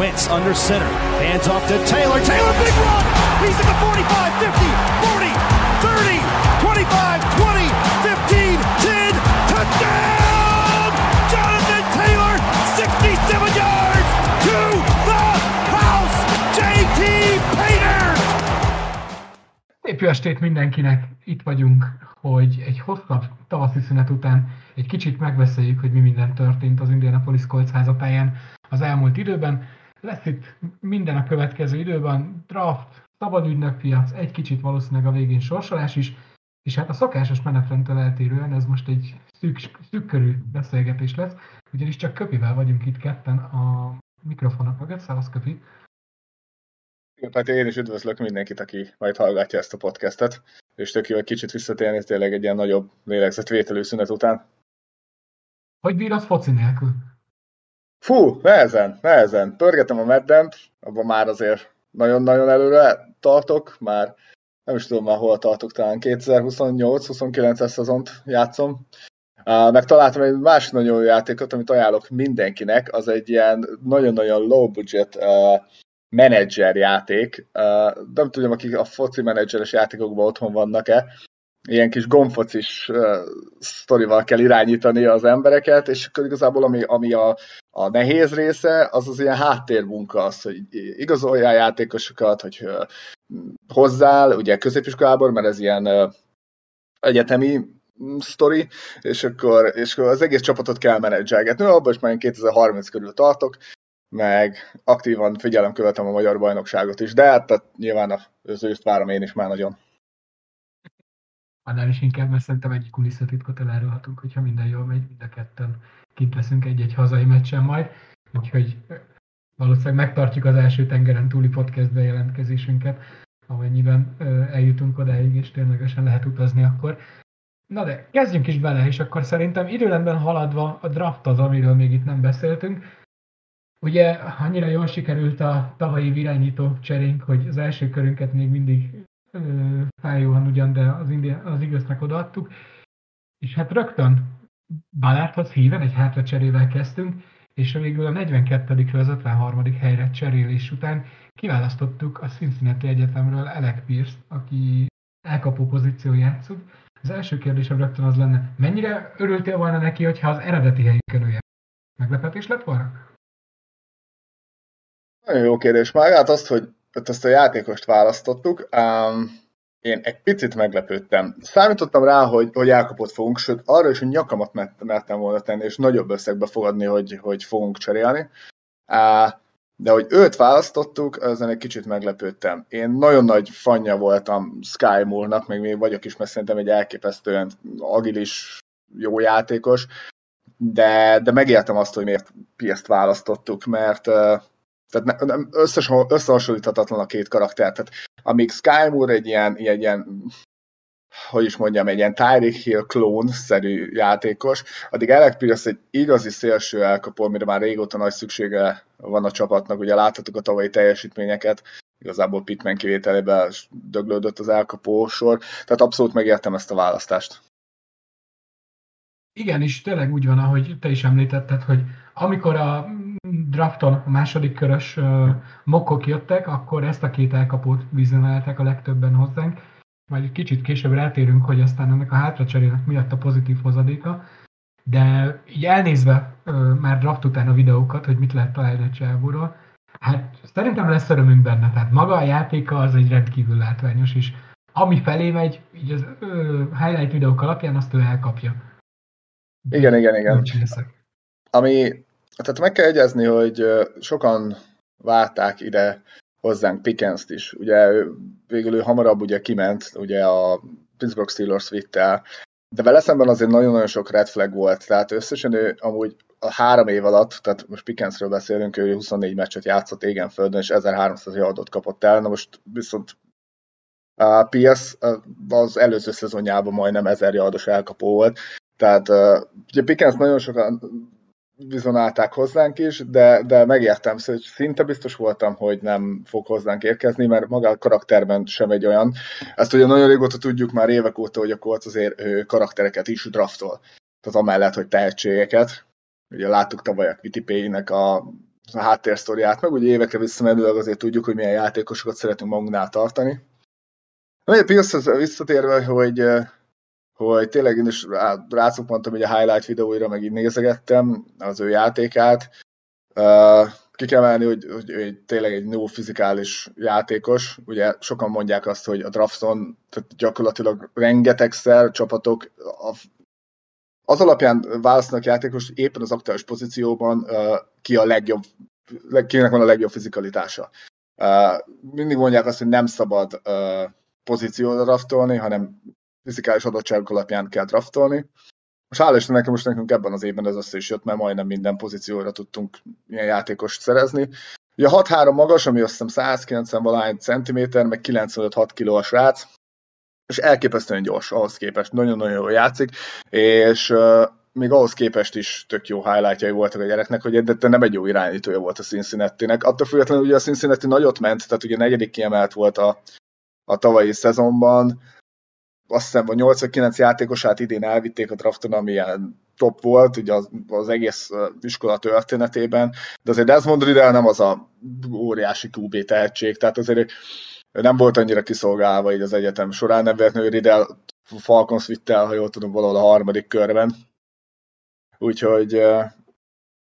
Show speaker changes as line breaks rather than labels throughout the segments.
Wentz under center. Hands off to Taylor. Taylor, big run. He's at the 45, 50, 40, 30, 25, 20, 15, 10. Touchdown! Jonathan Taylor, 67 yards to the house. JT Painter.
Szép estét mindenkinek! Itt vagyunk, hogy egy hosszabb tavaszi szünet után egy kicsit megbeszéljük, hogy mi minden történt az Indianapolis Colts házatáján az elmúlt időben. Lesz itt minden a következő időben, draft, szabad ügynökpiac, egy kicsit valószínűleg a végén sorsolás is, és hát a szokásos menetrendtől eltérően ez most egy szűk, szűk körű beszélgetés lesz, ugyanis csak Köpivel vagyunk itt ketten a mikrofonok mögött. Szevasz Köpi!
Hát én is üdvözlök mindenkit, aki majd hallgatja ezt a podcastet, és tök jó, hogy kicsit visszatérni tényleg egy ilyen nagyobb lélegzetvételű szünet után.
Hogy bírod foci nélkül?
Fú, nehezen, nehezen. Pörgetem a meddent, abban már azért nagyon-nagyon előre tartok, már nem is tudom már hol tartok, talán 2028-29-es szezont játszom. Megtaláltam egy másik nagyon jó játékot, amit ajánlok mindenkinek, az egy ilyen nagyon-nagyon low budget uh, menedzser játék. Nem tudom, akik a foci menedzseres játékokban otthon vannak-e, ilyen kis gomfocis uh, sztorival kell irányítani az embereket, és akkor igazából ami, ami a, a nehéz része, az az ilyen háttérmunka, az, hogy igazoljál játékosokat, hogy uh, hozzál, ugye középiskolában, mert ez ilyen uh, egyetemi sztori, és akkor, és akkor az egész csapatot kell menedzselgetni. Abban is már 2030 körül tartok, meg aktívan figyelem követem a magyar bajnokságot is, de hát tehát nyilván az őszt várom én is már nagyon.
Annál is inkább, mert szerintem egy kulisszatitkot elárulhatunk, hogyha minden jól megy, mind a ketten kint leszünk egy-egy hazai meccsen majd, úgyhogy valószínűleg megtartjuk az első tengeren túli podcast bejelentkezésünket, amennyiben eljutunk odáig, és ténylegesen lehet utazni akkor. Na de kezdjünk is bele, és akkor szerintem időrendben haladva a draft az, amiről még itt nem beszéltünk. Ugye annyira jól sikerült a tavalyi irányító cserénk, hogy az első körünket még mindig fájóan ugyan, de az, India, az igaznak odaadtuk. És hát rögtön Balárthoz híven egy hátra cserével kezdtünk, és végül a 42 az 53. helyre cserélés után kiválasztottuk a Cincinnati Egyetemről Alec Pierce, aki elkapó pozíció játszott. Az első kérdésem rögtön az lenne, mennyire örültél volna neki, hogyha az eredeti helyükön ő Meglepetés lett volna?
Nagyon jó kérdés. Már hát azt, hogy ezt a játékost választottuk, um, én egy picit meglepődtem. Számítottam rá, hogy, hogy elkapott fogunk, sőt arra is, hogy nyakamat mertem volna tenni, és nagyobb összegbe fogadni, hogy, hogy fogunk cserélni. Uh, de hogy őt választottuk, ezen egy kicsit meglepődtem. Én nagyon nagy fanya voltam Sky Moore-nak, még még vagyok is, mert szerintem egy elképesztően agilis, jó játékos, de, de megértem azt, hogy miért Piest választottuk, mert tehát nem, összes, összehasonlíthatatlan a két karakter. Tehát amíg Sky Moore egy ilyen, egy ilyen hogy is mondjam, egy ilyen Tyreek Hill klón-szerű játékos, addig Alec Pierce egy igazi szélső elkapó, amire már régóta nagy szüksége van a csapatnak, ugye láthatjuk a tavalyi teljesítményeket, igazából Pittman kivételében döglődött az elkapó sor, tehát abszolút megértem ezt a választást.
Igen, és tényleg úgy van, ahogy te is említetted, hogy amikor a drafton a második körös uh, mokkok jöttek, akkor ezt a két elkapót vizionálták a legtöbben hozzánk. Majd egy kicsit később rátérünk, hogy aztán ennek a hátracserének miatt a pozitív hozadéka. De így elnézve uh, már draft után a videókat, hogy mit lehet találni a csábúról, hát szerintem lesz örömünk benne. Tehát maga a játéka az egy rendkívül látványos, és ami felé megy, így az uh, highlight videók alapján azt ő elkapja.
Igen, igen, igen. Ami tehát meg kell egyezni, hogy sokan várták ide hozzánk Pickens-t is. Ugye végül ő hamarabb ugye kiment, ugye a Pittsburgh Steelers vitte de vele szemben azért nagyon-nagyon sok red flag volt, tehát összesen ő amúgy a három év alatt, tehát most Pickensről beszélünk, ő 24 meccset játszott égen földön, és 1300 yardot kapott el, na most viszont a PS az előző szezonjában majdnem 1000 yardos elkapó volt, tehát ugye Pickens nagyon sokan vizionálták hozzánk is, de, de megértem, szóval szinte biztos voltam, hogy nem fog hozzánk érkezni, mert maga a karakterben sem egy olyan. Ezt ugye nagyon régóta tudjuk már évek óta, hogy a Colts azért karaktereket is draftol. Tehát amellett, hogy tehetségeket. Ugye láttuk tavaly a Wittipének a a háttérsztoriát, meg ugye évekre visszamenőleg azért tudjuk, hogy milyen játékosokat szeretünk magunknál tartani. Na, Pierce visszatérve, hogy, hogy tényleg én is rá, mondtam, hogy a highlight videóira meg így nézegettem az ő játékát. Ki kell emelni, hogy, hogy, hogy tényleg egy no fizikális játékos. Ugye sokan mondják azt, hogy a drafton tehát gyakorlatilag rengetegszer csapatok a, az alapján választanak játékos, éppen az aktuális pozícióban ki a legjobb, kinek van a legjobb fizikalitása. Mindig mondják azt, hogy nem szabad pozícióra draftolni, hanem fizikális adottságok alapján kell draftolni. Most hála Istennek, most nekünk ebben az évben ez össze is jött, mert majdnem minden pozícióra tudtunk ilyen játékost szerezni. Ugye 6-3 magas, ami azt hiszem 190 valány centiméter, meg 95-6 kiló a srác, és elképesztően gyors ahhoz képest, nagyon-nagyon jól játszik, és uh, még ahhoz képest is tök jó highlightjai voltak a gyereknek, hogy de nem egy jó irányítója volt a Cincinnati-nek. Attól függetlenül ugye a Cincinnati nagyot ment, tehát ugye negyedik kiemelt volt a, a tavalyi szezonban, azt hiszem a 89 játékosát idén elvitték a drafton, ami ilyen top volt ugye az, az egész iskola történetében, de azért Desmond Riddle nem az a óriási QB tehetség, tehát azért nem volt annyira kiszolgálva így az egyetem során, nem véletlenül Riddle Falcons vitte el, ha jól tudom, valahol a harmadik körben. Úgyhogy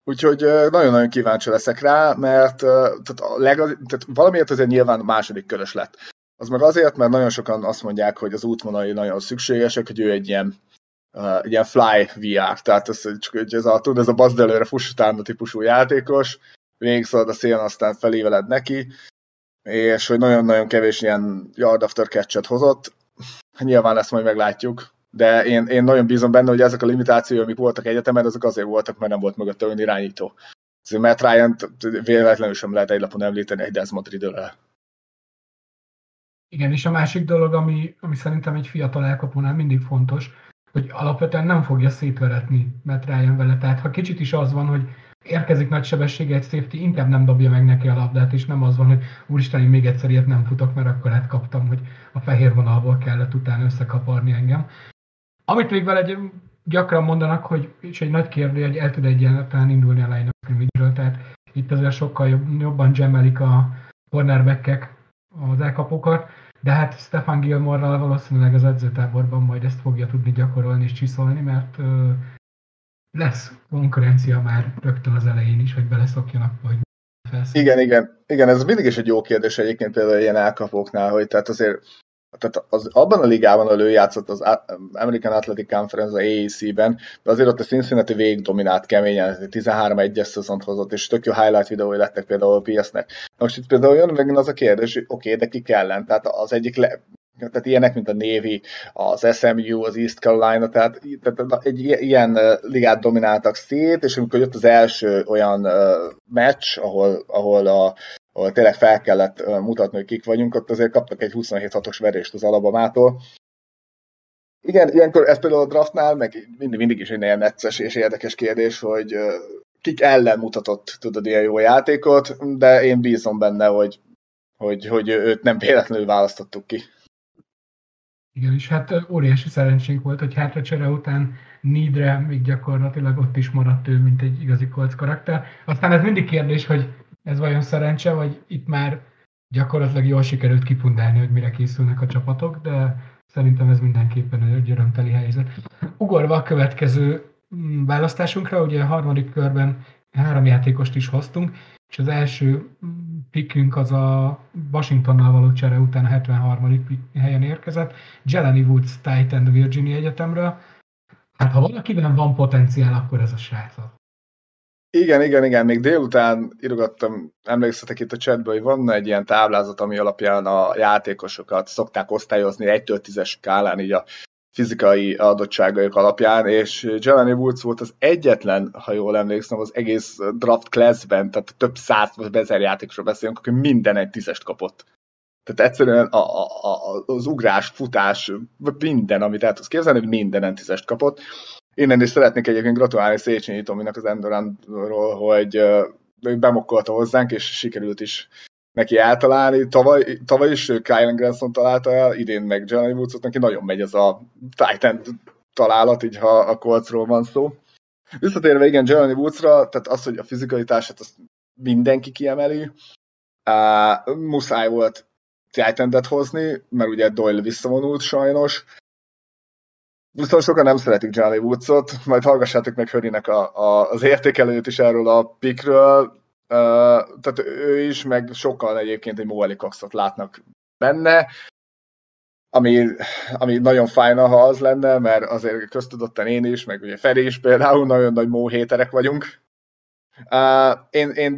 Úgyhogy nagyon-nagyon kíváncsi leszek rá, mert tehát, a legaz, tehát valamiért azért nyilván második körös lett. Az meg azért, mert nagyon sokan azt mondják, hogy az útvonalai nagyon szükségesek, hogy ő egy ilyen, uh, ilyen fly VR, tehát ez, csak, hogy ez a, tud, ez a bazd előre fuss utána típusú játékos, végigszalad a szélen, aztán feléveled neki, és hogy nagyon-nagyon kevés ilyen yard after catch hozott. Nyilván ezt majd meglátjuk, de én, én nagyon bízom benne, hogy ezek a limitációk, amik voltak egyetemen, azok azért voltak, mert nem volt mögött olyan irányító. Azért Matt ryan véletlenül sem lehet egy lapon említeni egy Desmond riddle
igen, és a másik dolog, ami, ami szerintem egy fiatal elkapónál mindig fontos, hogy alapvetően nem fogja szétveretni mert Ryan vele. Tehát ha kicsit is az van, hogy érkezik nagy sebessége egy safety, inkább nem dobja meg neki a labdát, és nem az van, hogy úristen, még egyszer ilyet nem futok, mert akkor kaptam, hogy a fehér vonalból kellett utána összekaparni engem. Amit még vele gyakran mondanak, hogy, és egy nagy kérdő, hogy el tud egyáltalán indulni a line of tehát itt azért sokkal jobb, jobban gemelik a cornerbackek az elkapókat, de hát Stefan Gilmore-ral valószínűleg az edzőtáborban majd ezt fogja tudni gyakorolni és csiszolni, mert ö, lesz konkurencia már rögtön az elején is, hogy beleszokjanak, vagy
felszín. Igen, igen. Igen, ez mindig is egy jó kérdés egyébként például ilyen elkapóknál, hogy tehát azért tehát az, abban a ligában, ahol játszott az American Athletic Conference, az AAC-ben, de azért ott a Cincinnati végig dominált keményen, 13-1-es szezont hozott, és tök jó highlight videói lettek például a PS-nek. Most itt például jön megint az a kérdés, hogy oké, okay, de ki ellen? Tehát az egyik le, tehát ilyenek, mint a Navy, az SMU, az East Carolina, tehát, tehát egy ilyen ligát domináltak szét, és amikor jött az első olyan meccs, ahol, ahol a, ahol tényleg fel kellett mutatni, hogy kik vagyunk, ott azért kaptak egy 27-6-os verést az Alabamától. Igen, ilyenkor ez például a draftnál, meg mindig, mindig is egy ilyen necces és érdekes kérdés, hogy kik ellen mutatott, tudod, ilyen jó játékot, de én bízom benne, hogy, hogy, hogy őt nem véletlenül választottuk ki.
Igen, és hát óriási szerencsénk volt, hogy hátracsere után Nidre még gyakorlatilag ott is maradt ő, mint egy igazi kolc karakter. Aztán ez mindig kérdés, hogy ez vajon szerencse, vagy itt már gyakorlatilag jól sikerült kipundálni, hogy mire készülnek a csapatok, de szerintem ez mindenképpen egy örömteli helyzet. Ugorva a következő mm, választásunkra, ugye a harmadik körben három játékost is hoztunk, és az első mm, pickünk az a Washingtonnal való csere után a 73. helyen érkezett, Jelani Woods Titan Virginia Egyetemről. Hát ha valakiben van potenciál, akkor ez a srác
igen, igen, igen, még délután írogattam, emlékszetek itt a chatben, hogy van egy ilyen táblázat, ami alapján a játékosokat szokták osztályozni 1-től 10-es skálán, így a fizikai adottságaik alapján, és Jelani Woods volt az egyetlen, ha jól emlékszem, az egész draft classben, tehát több száz vagy ezer játékosról beszélünk, aki minden egy tízest kapott. Tehát egyszerűen a, a, az ugrás, futás, minden, amit el tudsz képzelni, minden tízest kapott. Innen is szeretnék egyébként gratulálni Széchenyi Tominak az Endorantról, hogy bemokkolta hozzánk, és sikerült is neki eltalálni. Tavaly, tavaly is Kyle Granson találta el, idén meg Johnny Woods, neki nagyon megy ez a Titan találat, így ha a kolcról van szó. Visszatérve igen Johnny Woodsra, tehát az, hogy a fizikalitását azt mindenki kiemeli. Uh, muszáj volt titan hozni, mert ugye Doyle visszavonult sajnos. Viszont sokan nem szeretik Johnny Woodsot, majd hallgassátok meg Hörinek a, a, az értékelőt is erről a pikről. Uh, tehát ő is, meg sokkal egyébként egy Moali Coxot látnak benne, ami, ami nagyon fájna, ha az lenne, mert azért köztudottan én is, meg ugye Feri is például nagyon nagy móhéterek vagyunk, Uh, én, én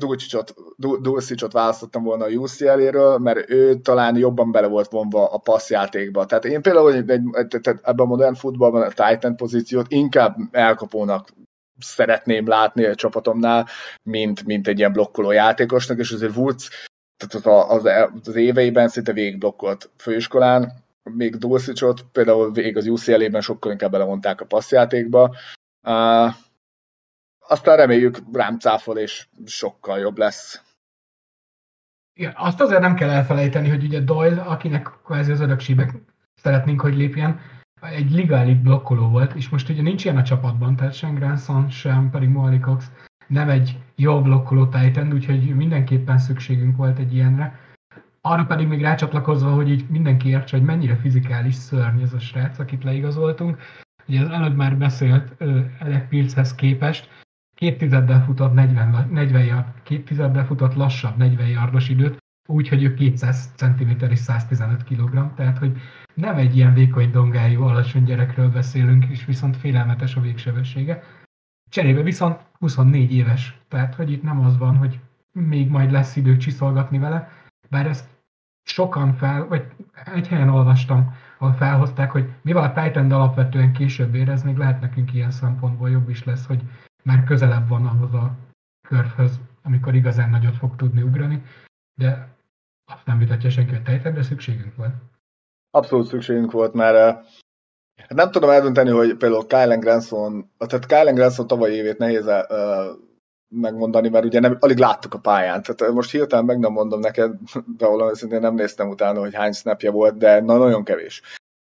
Dulcicsot választottam volna a UCL-éről, mert ő talán jobban bele volt vonva a passzjátékba. Tehát én például egy, egy, egy, ebben a modern futballban a Titan pozíciót inkább elkapónak szeretném látni a csapatomnál, mint, mint egy ilyen blokkoló játékosnak, és azért Woods tehát az, az, éveiben szinte végig blokkolt főiskolán, még Dulcicsot például végig az UCL-ében sokkal inkább belevonták a passzjátékba. Uh, aztán reméljük rám cáfol, és sokkal jobb lesz.
Igen, azt azért nem kell elfelejteni, hogy ugye Doyle, akinek kvázi az örökségbe szeretnénk, hogy lépjen, egy ligálig blokkoló volt, és most ugye nincs ilyen a csapatban, tehát sem Granson, sem pedig Molly Cox nem egy jó blokkoló Titan, úgyhogy mindenképpen szükségünk volt egy ilyenre. Arra pedig még rácsatlakozva, hogy így mindenki értse, hogy mennyire fizikális szörny ez a srác, akit leigazoltunk. Ugye az előbb már beszélt Alec Pilzhez képest, két tizeddel futott 40, 40 yard, két tizeddel futott lassabb 40 yardos időt, úgy, hogy ő 200 cm és 115 kg, tehát hogy nem egy ilyen vékony dongájú, alacsony gyerekről beszélünk, és viszont félelmetes a végsebessége. Cserébe viszont 24 éves, tehát hogy itt nem az van, hogy még majd lesz idő csiszolgatni vele, bár ezt sokan fel, vagy egy helyen olvastam, ahol felhozták, hogy mivel a Titan alapvetően később érez, még lehet nekünk ilyen szempontból jobb is lesz, hogy már közelebb van ahhoz a körhöz, amikor igazán nagyot fog tudni ugrani, de azt nem vitatja senki, hogy de szükségünk volt.
Abszolút szükségünk volt, mert Hát nem tudom eldönteni, hogy például Kylen Granson, tehát Kylen Granson tavaly évét nehéz uh, megmondani, mert ugye nem, alig láttuk a pályán. Tehát most hirtelen meg nem mondom neked, de valami szintén nem néztem utána, hogy hány snapja volt, de na, nagyon kevés.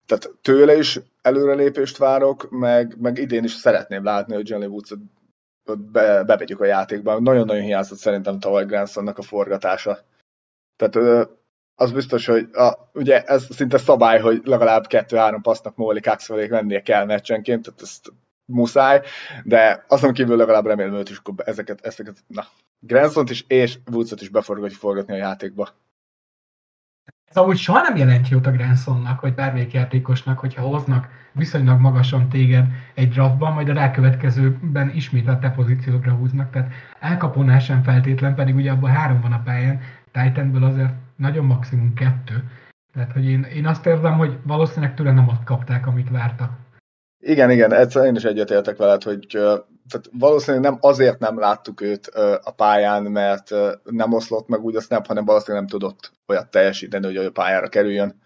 Tehát tőle is előrelépést várok, meg, meg idén is szeretném látni, hogy Johnny Woods be, bevegyük a játékba. Nagyon-nagyon hiányzott szerintem tavaly Gransonnak a forgatása. Tehát az biztos, hogy a, ugye ez szinte szabály, hogy legalább kettő-három passznak Móli Kaxfelék mennie kell meccsenként, tehát ezt muszáj, de azon kívül legalább remélem őt is ezeket, ezeket, na, Gransont is és Woodsot is beforgatjuk forgatni a játékba.
Ez amúgy soha nem jelent jót a Gransonnak, vagy bármelyik játékosnak, hogyha hoznak viszonylag magasan téged egy draftban, majd a rákövetkezőben ismét a te pozíciókra húznak, tehát elkapónál sem feltétlen, pedig ugye abban három van a pályán, Titanből azért nagyon maximum kettő. Tehát, hogy én, én azt érzem, hogy valószínűleg tőle nem azt kapták, amit vártak.
Igen, igen, egyszer én is egyetértek veled, hogy tehát valószínűleg nem azért nem láttuk őt a pályán, mert nem oszlott meg úgy a snap, hanem valószínűleg nem tudott olyat teljesíteni, hogy a pályára kerüljön.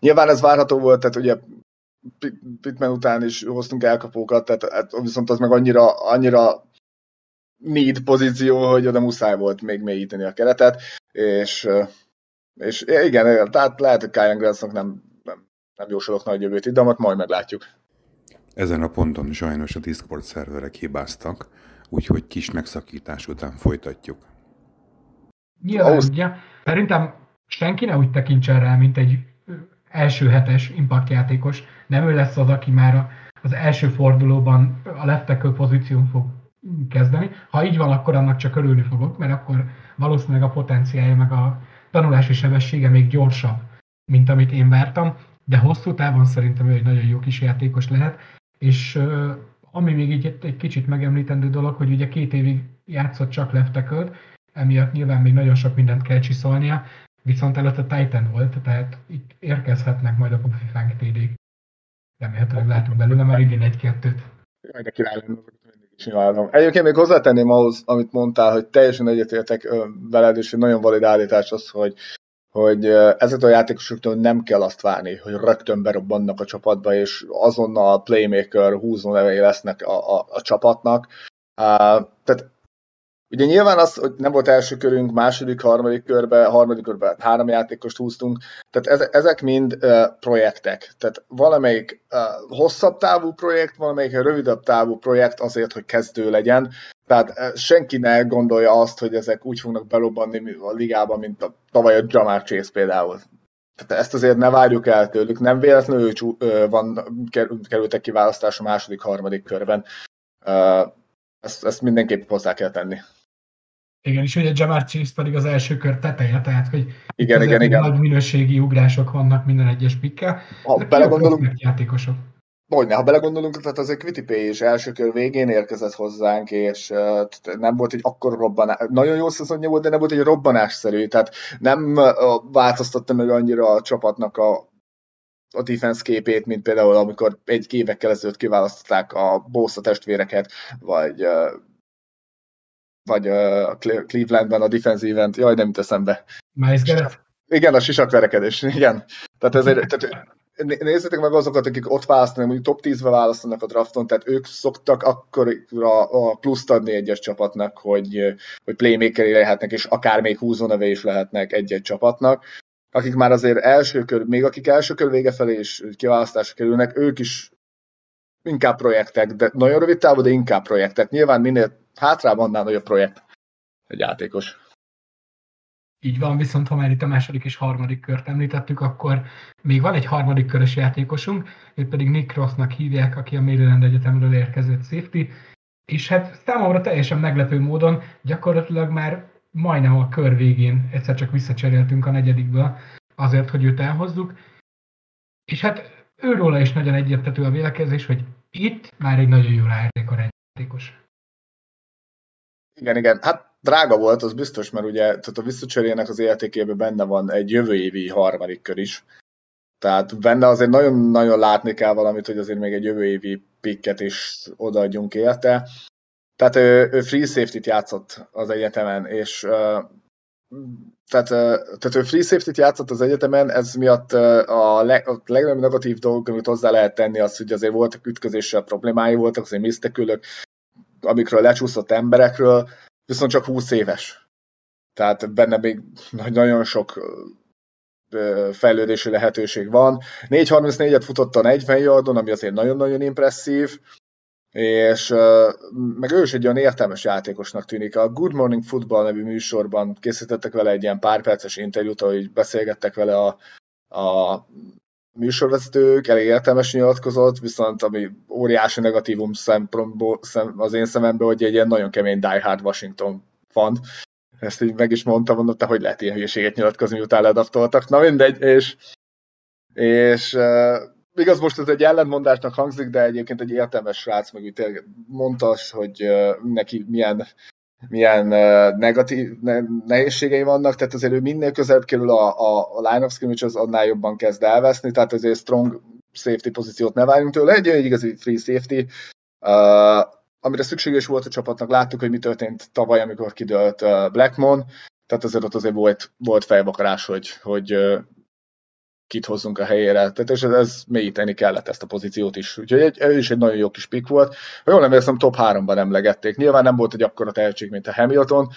Nyilván ez várható volt, tehát ugye Pitman után is hoztunk elkapókat, tehát hát viszont az meg annyira, annyira need pozíció, hogy oda muszáj volt még mélyíteni a keretet, és, és igen, tehát lehet, hogy Gransnak nem, nem, nem jósolok nagy jövőt itt, de majd meglátjuk.
Ezen a ponton sajnos a Discord szerverek hibáztak, úgyhogy kis megszakítás után folytatjuk.
Nyilván, Ahhoz... ugye, szerintem senki ne úgy tekintsen rá, mint egy első hetes impact játékos. Nem ő lesz az, aki már az első fordulóban a left tackle pozíción fog kezdeni. Ha így van, akkor annak csak örülni fogok, mert akkor valószínűleg a potenciálja meg a tanulási sebessége még gyorsabb, mint amit én vártam, de hosszú távon szerintem ő egy nagyon jó kis játékos lehet, és ami még így egy kicsit megemlítendő dolog, hogy ugye két évig játszott csak leftekölt, emiatt nyilván még nagyon sok mindent kell csiszolnia, viszont előtte Titan volt, tehát itt érkezhetnek majd a Pufifánk td Remélhetőleg látunk belőle már idén egy-kettőt.
Jaj, de király. Egyébként még hozzátenném ahhoz, amit mondtál, hogy teljesen egyetértek veled, és egy nagyon valid állítás az, hogy hogy ezek a játékosoktól nem kell azt várni, hogy rögtön berobbannak a csapatba, és azonnal playmaker húzó nevei lesznek a, a, a csapatnak. Uh, tehát ugye nyilván az, hogy nem volt első körünk, második, harmadik körbe, harmadik körbe három játékost húztunk, tehát ezek mind uh, projektek. Tehát valamelyik uh, hosszabb távú projekt, valamelyik rövidebb távú projekt azért, hogy kezdő legyen, Tehát senki ne gondolja azt, hogy ezek úgy fognak belobbanni a ligában, mint a tavaly a Jamar Chase például. Tehát ezt azért ne várjuk el tőlük. Nem véletlenül van, kerültek kiválasztás a második, harmadik körben. Ezt, ezt mindenképp hozzá kell tenni.
Igen, és ugye Jamar Chase pedig az első kör teteje, tehát hogy
igen, igen, igen.
nagy minőségi ugrások vannak minden egyes pikkel.
Ha belegondolunk,
játékosok.
Hogyne, ha belegondolunk, tehát azért Quitipé is első kör végén érkezett hozzánk, és nem volt egy akkor robbanás, nagyon jó szezonja volt, de nem volt egy robbanásszerű, tehát nem változtatta meg annyira a csapatnak a, a defense képét, mint például amikor egy évekkel ezelőtt kiválasztották a Bosa testvéreket, vagy vagy uh, Clevelandben a defensíven, jaj, nem jut eszembe.
Miles
Igen, a sisakverekedés, igen. Tehát, ezért, tehát nézzétek meg azokat, akik ott választanak, mondjuk top 10-be választanak a drafton, tehát ők szoktak akkor a pluszt adni egyes csapatnak, hogy, hogy playmakeri lehetnek, és akár még húzóneve is lehetnek egy-egy csapatnak. Akik már azért első kör, még akik első kör vége felé is kiválasztásra kerülnek, ők is inkább projektek, de nagyon rövid távú, de inkább projektek. Nyilván minél hátrább annál nagyobb projekt egy játékos.
Így van, viszont ha már itt a második és harmadik kört említettük, akkor még van egy harmadik körös játékosunk, őt pedig Nick Rossnak hívják, aki a Maryland Egyetemről érkezett safety, és hát számomra teljesen meglepő módon gyakorlatilag már majdnem a kör végén egyszer csak visszacseréltünk a negyedikből azért, hogy őt elhozzuk, és hát őróla is nagyon egyértető a vélekezés, hogy itt már egy nagyon jó ráérték a játékos.
Igen, igen. Hát drága volt, az biztos, mert ugye tehát a visszacserének az értékében benne van egy jövő évi harmadik kör is. Tehát benne azért nagyon-nagyon látni kell valamit, hogy azért még egy jövő évi pikket is odaadjunk érte. Tehát ő, ő free safety-t játszott az egyetemen, és tehát, tehát ő free safety-t játszott az egyetemen, ez miatt a, leg, a legnagyobb negatív dolog, amit hozzá lehet tenni, az, hogy azért voltak ütközéssel problémái voltak, azért misztekülök, amikről lecsúszott emberekről, viszont csak 20 éves. Tehát benne még nagyon sok fejlődési lehetőség van. 4.34-et futott a 40 yardon, ami azért nagyon-nagyon impresszív, és meg ő is egy olyan értelmes játékosnak tűnik. A Good Morning Football nevű műsorban készítettek vele egy ilyen pár perces interjút, ahogy beszélgettek vele a, a műsorvezetők, elég értelmes nyilatkozott, viszont ami óriási negatívum szempontból, szem, az én szememben, hogy egy ilyen nagyon kemény Die Hard Washington fan. Ezt így meg is mondtam, mondom, te hogy lehet ilyen hülyeséget nyilatkozni, miután ledaftoltak. Na mindegy, és, és uh, igaz, most ez egy ellentmondásnak hangzik, de egyébként egy értelmes srác, meg úgy mondta, hogy uh, neki milyen milyen negatív nehézségei vannak, tehát azért ő minél közelebb kerül a, a, a line of scrimmage, az annál jobban kezd elveszni, tehát azért strong safety pozíciót ne várjunk tőle, egy, egy igazi free safety, uh, amire szükséges volt a csapatnak, láttuk, hogy mi történt tavaly, amikor kidőlt uh, Blackmon, tehát azért ott azért volt, volt fejvakarás, hogy, hogy uh, kit hozzunk a helyére. Tehát és ez, ez mélyíteni kellett ezt a pozíciót is. Úgyhogy egy, ez is egy nagyon jó kis pick volt. Ha jól nem érzem, top 3-ban emlegették. Nyilván nem volt egy akkora tehetség, mint a Hamilton,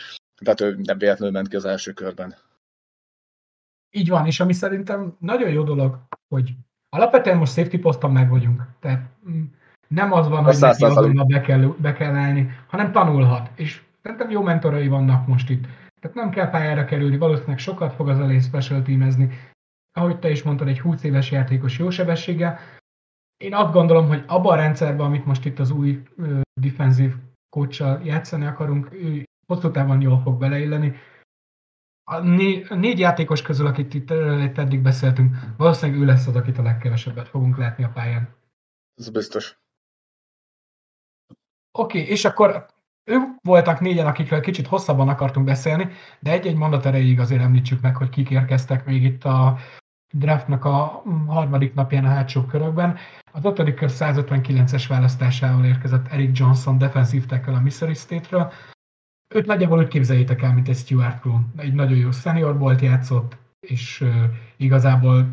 tehát ő nem véletlenül ment ki az első körben.
Így van, és ami szerintem nagyon jó dolog, hogy alapvetően most safety poszton meg vagyunk. Tehát mm, nem az van, hogy neki azonnal be kell, be kell állni, hanem tanulhat. És szerintem jó mentorai vannak most itt. Tehát nem kell pályára kerülni, valószínűleg sokat fog az elé special teamezni, ahogy te is mondtad, egy 20 éves játékos jó sebességgel. Én azt gondolom, hogy abban a rendszerben, amit most itt az új defensív coachal játszani akarunk, ő hosszú távon jól fog beleilleni. A négy, a négy játékos közül, akit itt eddig beszéltünk, valószínűleg ő lesz az, akit a legkevesebbet fogunk látni a pályán.
Ez biztos.
Oké, okay, és akkor ők voltak négyen, akikről kicsit hosszabban akartunk beszélni, de egy-egy mondat erejéig azért említsük meg, hogy kik érkeztek még itt a draftnak a harmadik napján a hátsó körökben. Az ötödik kör 159-es választásával érkezett Eric Johnson, defensive tackle a Missouri State-ről. Őt nagyjából úgy képzeljétek el, mint egy Stuart Kroon. Egy nagyon jó senior volt játszott, és uh, igazából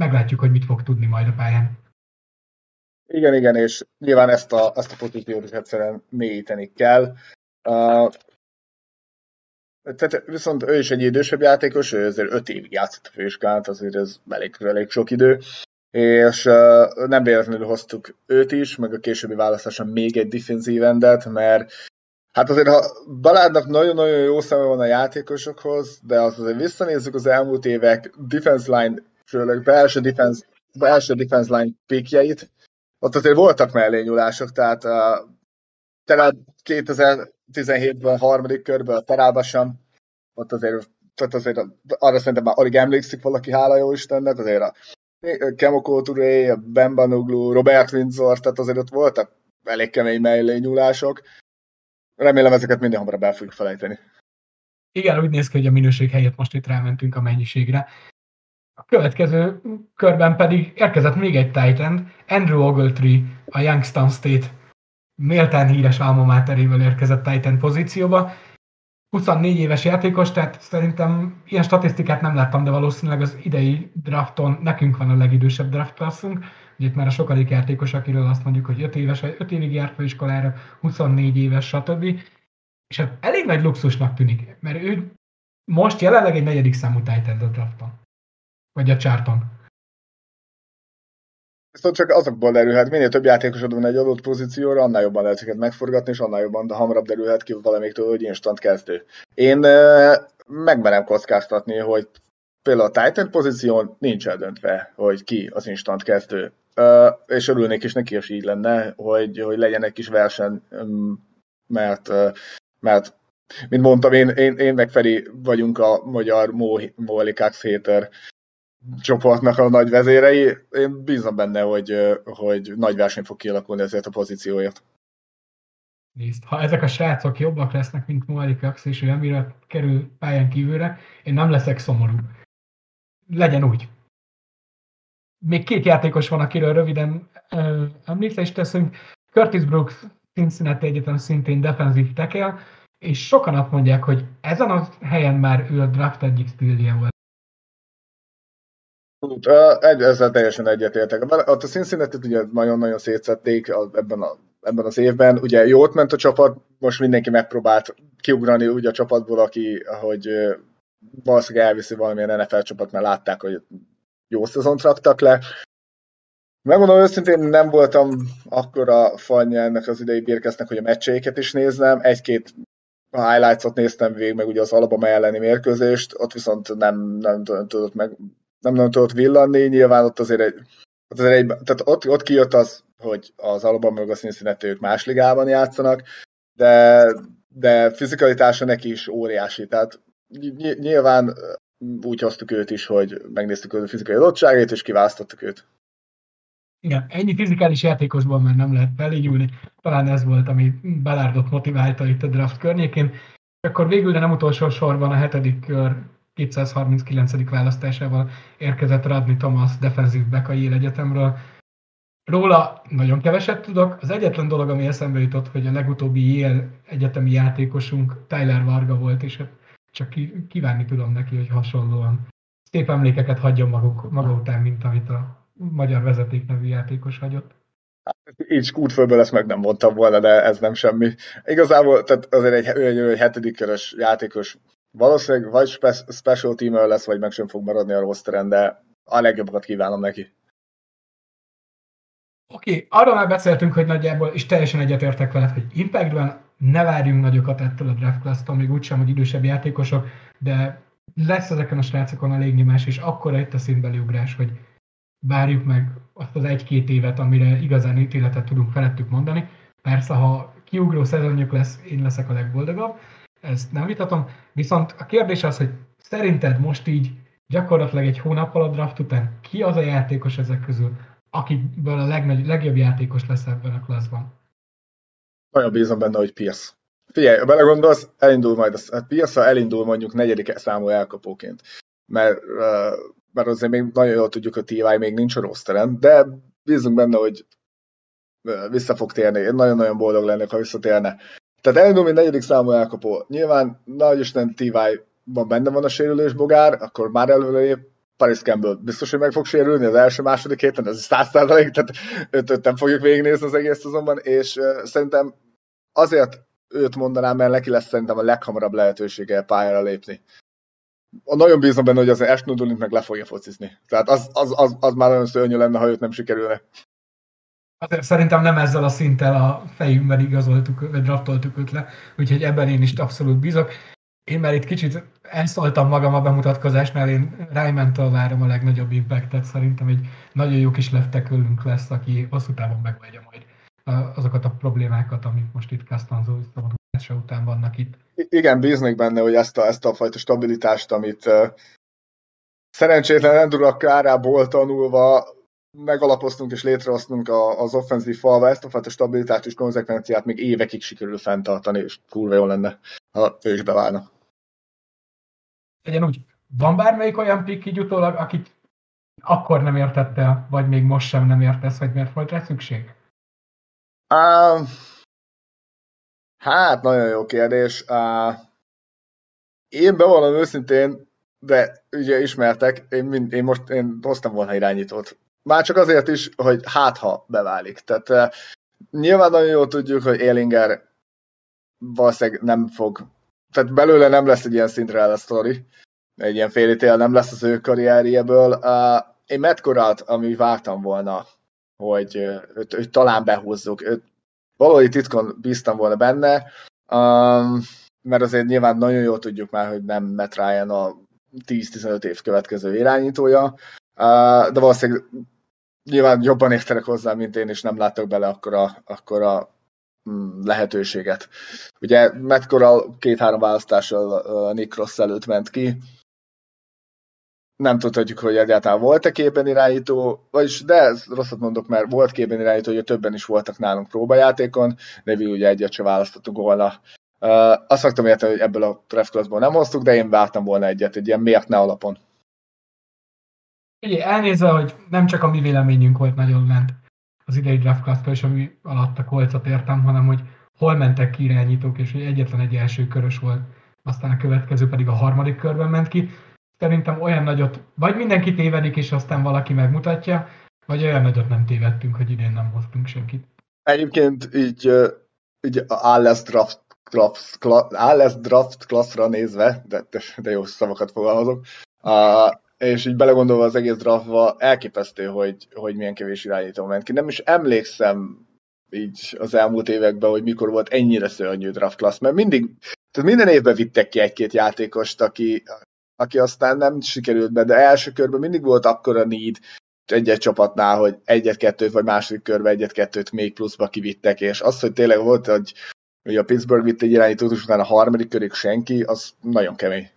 meglátjuk, hogy mit fog tudni majd a pályán.
Igen, igen, és nyilván ezt a, ezt a pozíciót is egyszerűen mélyíteni kell. Uh, tehát viszont ő is egy idősebb játékos, ő azért 5 évig játszott a főiskát, azért ez elég, elég sok idő, és uh, nem véletlenül hoztuk őt is, meg a későbbi választáson még egy defensív endet, mert Hát azért, ha Baládnak nagyon-nagyon jó szeme van a játékosokhoz, de az azért visszanézzük az elmúlt évek defense line, főleg belső defense, belső defense line pikjeit, ott azért voltak mellényúlások, tehát talán 2017-ben harmadik körben a Terába sem, ott azért, tehát azért arra szerintem már alig emlékszik valaki, hála jó Istennek, azért a Kemoko Touré, a Bembanoglu, Robert Windsor, tehát azért ott voltak elég kemény mellényúlások. Remélem ezeket minden hamarabb el fogjuk felejteni.
Igen, úgy néz ki, hogy a minőség helyett most itt rámentünk a mennyiségre. A következő körben pedig érkezett még egy Titan, Andrew Ogletree, a Youngstown State méltán híres alma máterével érkezett Titan pozícióba. 24 éves játékos, tehát szerintem ilyen statisztikát nem láttam, de valószínűleg az idei drafton nekünk van a legidősebb draft klasszunk. Ugye itt már a sokadik játékos, akiről azt mondjuk, hogy 5 éves, 5 évig járt főiskolára, 24 éves, stb. És hát elég nagy luxusnak tűnik, mert ő most jelenleg egy negyedik számú Titan a drafton. Vagy a csárton.
Viszont csak azokból derülhet, minél több játékosod van egy adott pozícióra, annál jobban lehet őket megforgatni, és annál jobban, de hamarabb derülhet ki valamiktől, hogy instant kezdő. Én megmerem kockáztatni, hogy például a Titan pozíción nincs eldöntve, hogy ki az instant kezdő. És örülnék is neki, és így lenne, hogy, hogy legyen egy kis verseny, mert, mert mint mondtam, én, én, én meg Feri vagyunk a magyar Molikák Héter csoportnak a nagy vezérei. Én bízom benne, hogy, hogy nagy verseny fog kialakulni ezért a pozícióért.
Nézd, ha ezek a srácok jobbak lesznek, mint Moali Kax, és ő amire kerül pályán kívülre, én nem leszek szomorú. Legyen úgy. Még két játékos van, akiről röviden uh, említést teszünk. Curtis Brooks, Cincinnati Egyetem szintén defensív tekel, és sokan azt mondják, hogy ezen a helyen már ő a draft egyik stílje volt.
Egy, ezzel teljesen egyetértek. Ott a cincinnati ugye nagyon-nagyon szétszették ebben, a, ebben az évben. Ugye jót ment a csapat, most mindenki megpróbált kiugrani úgy a csapatból, aki, hogy valószínűleg elviszi valamilyen NFL csapat, mert látták, hogy jó szezont raktak le. Megmondom őszintén, nem voltam akkora fanja ennek az idei bírkeznek, hogy a meccseiket is néznem. Egy-két highlights-ot néztem végig, meg ugye az Alabama elleni mérkőzést, ott viszont nem, nem tudott meg nem nagyon tudott villanni, nyilván ott azért egy, ott, azért egy tehát ott, ott kijött az, hogy az Alabama meg a Cincinnati ők más ligában játszanak, de, de fizikalitása neki is óriási, tehát nyilván úgy hoztuk őt is, hogy megnéztük a fizikai adottságait, és kiválasztottuk őt.
Igen, ennyi fizikális játékosban már nem lehet felényülni. Talán ez volt, ami Belárdot motiválta itt a draft környékén. Akkor végül, de nem utolsó sorban a hetedik kör 239. választásával érkezett Radni Thomas defensív back a Yale Egyetemről. Róla nagyon keveset tudok. Az egyetlen dolog, ami eszembe jutott, hogy a legutóbbi Yale egyetemi játékosunk Tyler Varga volt, és hát csak kívánni tudom neki, hogy hasonlóan szép emlékeket hagyjon maguk, maga után, mint amit a magyar vezeték nevű játékos hagyott.
Így skútfölből ezt meg nem mondtam volna, de ez nem semmi. Igazából tehát azért egy, egy, egy hetedik körös játékos Valószínűleg vagy spe- special team lesz, vagy meg sem fog maradni a rosteren, de a legjobbakat kívánom neki.
Oké, okay, arról már beszéltünk, hogy nagyjából, és teljesen egyetértek veled, hogy Impactben ne várjunk nagyokat ettől a draft class-tól, még úgysem, hogy idősebb játékosok, de lesz ezeken a srácokon a légnyomás, és akkor itt a színbeli ugrás, hogy várjuk meg azt az egy-két évet, amire igazán ítéletet tudunk felettük mondani. Persze, ha kiugró szezonjuk lesz, én leszek a legboldogabb, ezt nem vitatom. Viszont a kérdés az, hogy szerinted most így gyakorlatilag egy hónappal a draft után ki az a játékos ezek közül, akiből a legnagy, legjobb játékos lesz ebben a klaszban?
Nagyon bízom benne, hogy Pierce. Figyelj, ha belegondolsz, elindul majd, a hát Pierce elindul mondjuk negyedik számú elkapóként. Mert, mert azért még nagyon jól tudjuk, hogy TY még nincs a rosteren, de bízunk benne, hogy vissza fog térni. Én nagyon-nagyon boldog lennék, ha visszatérne. Tehát elindul, mint negyedik számú elkapó. Nyilván nagy Isten van benne van a sérülés bogár, akkor már előlép Paris Campbell biztos, hogy meg fog sérülni az első, második héten, ez száz százalék, tehát őt, őt nem fogjuk végignézni az egész azonban, és uh, szerintem azért őt mondanám, mert neki lesz szerintem a leghamarabb lehetősége pályára lépni. Nagyon bízom benne, hogy az Ashton meg le fogja focizni. Tehát az, az, az, az már nagyon szörnyű lenne, ha őt nem sikerülne.
Azért szerintem nem ezzel a szinttel a fejünkben igazoltuk, vagy draftoltuk őt le, úgyhogy ebben én is abszolút bízok. Én már itt kicsit elszóltam magam a bemutatkozásnál, én Ryman-től várom a legnagyobb impactet, szerintem egy nagyon jó kis leftekölünk lesz, aki hosszú távon megvegye majd azokat a problémákat, amik most itt Castanzo szabadulása után vannak itt.
Igen, bíznék benne, hogy ezt a, ezt a fajta stabilitást, amit uh, szerencsétlen Endurak árából tanulva megalapoztunk és létrehoztunk az offenzív falva, ezt a fajta stabilitást és konzekvenciát még évekig sikerül fenntartani, és kurva jó lenne, ha ő is beválna.
Legyen úgy, van bármelyik olyan pikk így utólag, akit akkor nem értette, vagy még most sem nem értesz, hogy miért volt rá szükség?
Uh, hát, nagyon jó kérdés. Uh, én bevallom őszintén, de ugye ismertek, én, mind, én most én hoztam volna irányítót. Már csak azért is, hogy hát ha beválik. Tehát uh, nyilván nagyon jól tudjuk, hogy Élinger valószínűleg nem fog, tehát belőle nem lesz egy ilyen szintre el a sztori, egy ilyen félítél nem lesz az ő karrierjéből. Uh, én Matt Coralt, ami vártam volna, hogy őt, őt talán behúzzuk. Őt valahogy titkon bíztam volna benne, um, mert azért nyilván nagyon jól tudjuk már, hogy nem Matt Ryan a 10-15 év következő irányítója, uh, de valószínűleg nyilván jobban értenek hozzá, mint én, és nem látok bele akkora, akkora mm, lehetőséget. Ugye Matt Corral két-három választással Nick Ross előtt ment ki, nem tudhatjuk, hogy egyáltalán volt-e képen irányító, vagyis de rosszat mondok, mert volt képen irányító, hogy többen is voltak nálunk próbajátékon, de mi ugye egyet se választottuk volna. Uh, azt szoktam érteni, hogy ebből a draft nem hoztuk, de én vártam volna egyet, egy ilyen miért ne alapon.
Ugye elnézve, hogy nem csak a mi véleményünk volt nagyon lent az idei draft class és ami alatt a kolcot értem, hanem hogy hol mentek ki irányítók, és hogy egyetlen egy első körös volt, aztán a következő pedig a harmadik körben ment ki szerintem olyan nagyot, vagy mindenki tévedik, és aztán valaki megmutatja, vagy olyan nagyot nem tévedtünk, hogy idén nem hoztunk senkit.
Egyébként így, így Alles Draft draft, Alles draft klasszra nézve, de, de, de jó szavakat fogalmazok, és így belegondolva az egész draftba, elképesztő, hogy, hogy milyen kevés irányító ment ki. Nem is emlékszem így az elmúlt években, hogy mikor volt ennyire szörnyű draft class, mert mindig, tehát minden évben vittek ki egy-két játékost, aki, aki aztán nem sikerült be, de első körben mindig volt akkora need egy-egy csapatnál, hogy egyet-kettőt, vagy második körben egyet-kettőt még pluszba kivittek, és az, hogy tényleg volt, hogy, hogy a Pittsburgh vitt egy irányítót, és utána a harmadik körig senki, az nagyon kemény.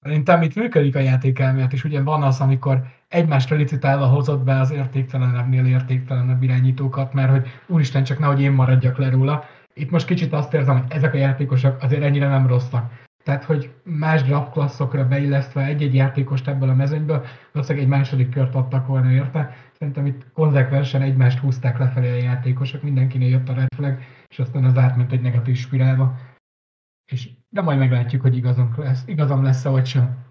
Szerintem itt működik a játékelmélet, és ugye van az, amikor egymásra licitálva hozott be az értéktelenebbnél értéktelenebb irányítókat, mert hogy úristen, csak nehogy én maradjak le róla. Itt most kicsit azt érzem, hogy ezek a játékosok azért ennyire nem rosszak tehát hogy más draft klasszokra beillesztve egy-egy játékost ebből a mezőnyből, valószínűleg egy második kört adtak volna érte. Szerintem itt konzekvensen egymást húzták lefelé a játékosok, mindenkinél jött a red és aztán az átment egy negatív spirálba. És, de majd meglátjuk, hogy igazam lesz, igazam lesz vagy sem.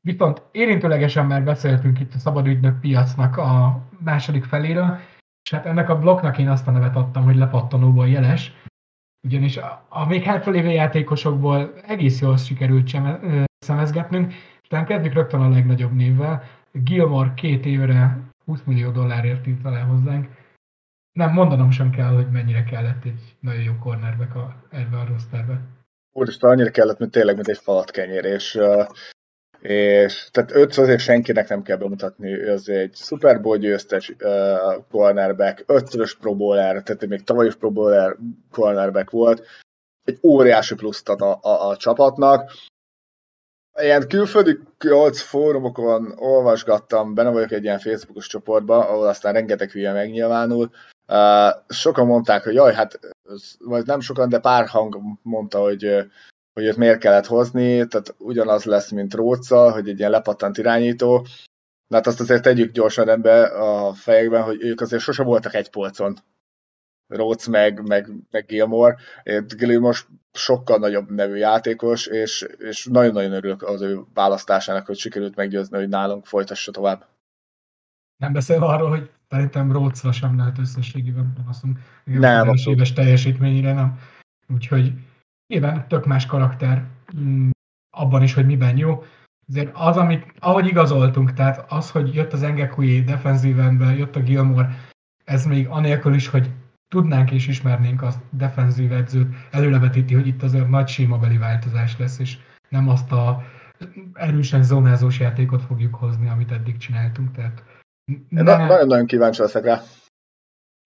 Viszont érintőlegesen már beszéltünk itt a szabadügynök piacnak a második feléről, és hát ennek a blokknak én azt a nevet adtam, hogy lepattanóból jeles, ugyanis a, a még hátralévő játékosokból egész jól sikerült sem, szemezgetnünk, aztán kezdjük rögtön a legnagyobb névvel. Gilmore két évre 20 millió dollárért írt alá hozzánk. Nem, mondanom sem kell, hogy mennyire kellett egy nagyon jó cornerback a, ebbe a rosterbe.
Úristen, annyira kellett, mint tényleg, mint egy falat kenyér, és uh, és tehát őt azért senkinek nem kell bemutatni, ő az egy Super Bowl győztes uh, cornerback, ötszörös pro bowler, tehát még tavaly is pro bowler cornerback volt, egy óriási pluszt ad a, a, a csapatnak. Ilyen külföldi nyolc fórumokon olvasgattam, benne vagyok egy ilyen Facebookos csoportban, ahol aztán rengeteg hülye megnyilvánul. Sokan mondták, hogy jaj, hát vagy nem sokan, de pár hang mondta, hogy hogy őt miért kellett hozni, tehát ugyanaz lesz, mint Róca, hogy egy ilyen lepattant irányító. De hát azt azért tegyük gyorsan ebbe a fejekben, hogy ők azért sose voltak egy polcon. Róc meg, meg, meg Gilmore. Gilmore most sokkal nagyobb nevű játékos, és, és nagyon-nagyon örülök az ő választásának, hogy sikerült meggyőzni, hogy nálunk folytassa tovább.
Nem beszélve arról, hogy szerintem Rócra sem lehet összességében panaszunk.
Nem,
a éves teljesítményére nem. Úgyhogy Nyilván tök más karakter mm, abban is, hogy miben jó. Azért az, amit, ahogy igazoltunk, tehát az, hogy jött az Engekui defenzívenbe, jött a Gilmore, ez még anélkül is, hogy tudnánk és ismernénk a defenzív edzőt, előrevetíti, hogy itt azért nagy sémabeli változás lesz, és nem azt a erősen zónázós játékot fogjuk hozni, amit eddig csináltunk. Tehát
ne... Nagyon-nagyon kíváncsi leszek rá.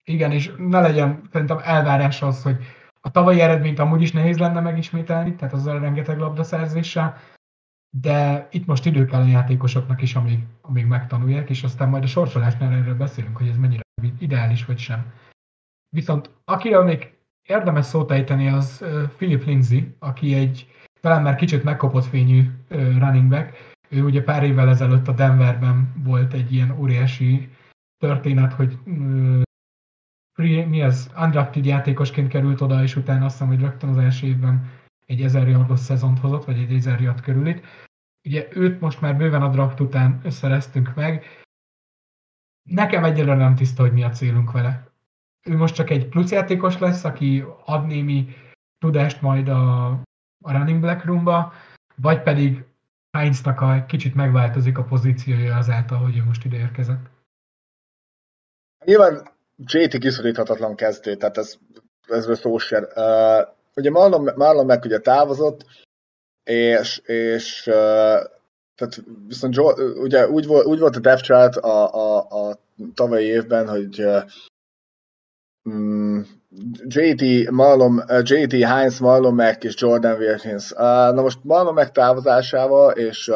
Igen, és ne legyen szerintem elvárás az, hogy a tavalyi eredményt amúgy is nehéz lenne megismételni, tehát azzal rengeteg labdaszerzéssel, de itt most idő kell a játékosoknak is, amíg, amíg megtanulják, és aztán majd a sorsolásnál erről beszélünk, hogy ez mennyire ideális vagy sem. Viszont akiről még érdemes szót ejteni, az Philip Lindsay, aki egy talán már kicsit megkopott fényű running back. Ő ugye pár évvel ezelőtt a Denverben volt egy ilyen óriási történet, hogy mi az, undrafted játékosként került oda, és utána azt hiszem, hogy rögtön az első évben egy 1000 yardos szezont hozott, vagy egy 1000 yard körülit. Ugye őt most már bőven a draft után összereztünk meg. Nekem egyelőre nem tiszta, hogy mi a célunk vele. Ő most csak egy plusz játékos lesz, aki ad némi tudást majd a, a running back roomba, vagy pedig Heinznak a kicsit megváltozik a pozíciója azáltal, hogy ő most ide érkezett.
Nyilván JT kiszoríthatatlan kezdő, tehát ez, ez szó sem. Uh, ugye Marlon, Marlon meg ugye távozott, és, és uh, tehát viszont Joe, ugye úgy volt, úgy volt a depth chart a, a, a tavalyi évben, hogy JT, Marlon, uh, JT Heinz, Marlon Mack és Jordan Wilkins. Uh, na most Marlon Mack távozásával és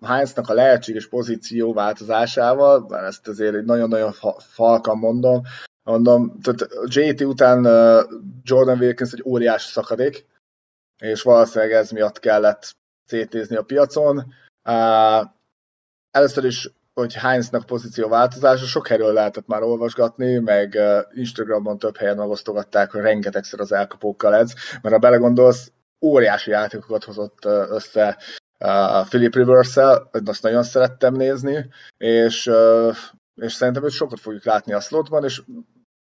Heinznak a lehetséges pozíció változásával, mert ezt azért nagyon-nagyon falkan mondom, mondom, tehát JT után uh, Jordan Wilkins egy óriási szakadék, és valószínűleg ez miatt kellett szétnézni a piacon. Uh, először is hogy Heinznak pozíció változása, sok helyről lehetett már olvasgatni, meg Instagramon több helyen megosztogatták, hogy rengetegszer az elkapókkal ez, mert ha belegondolsz, óriási játékokat hozott össze Philip Rivers-el, azt nagyon szerettem nézni, és, és szerintem hogy sokat fogjuk látni a slotban, és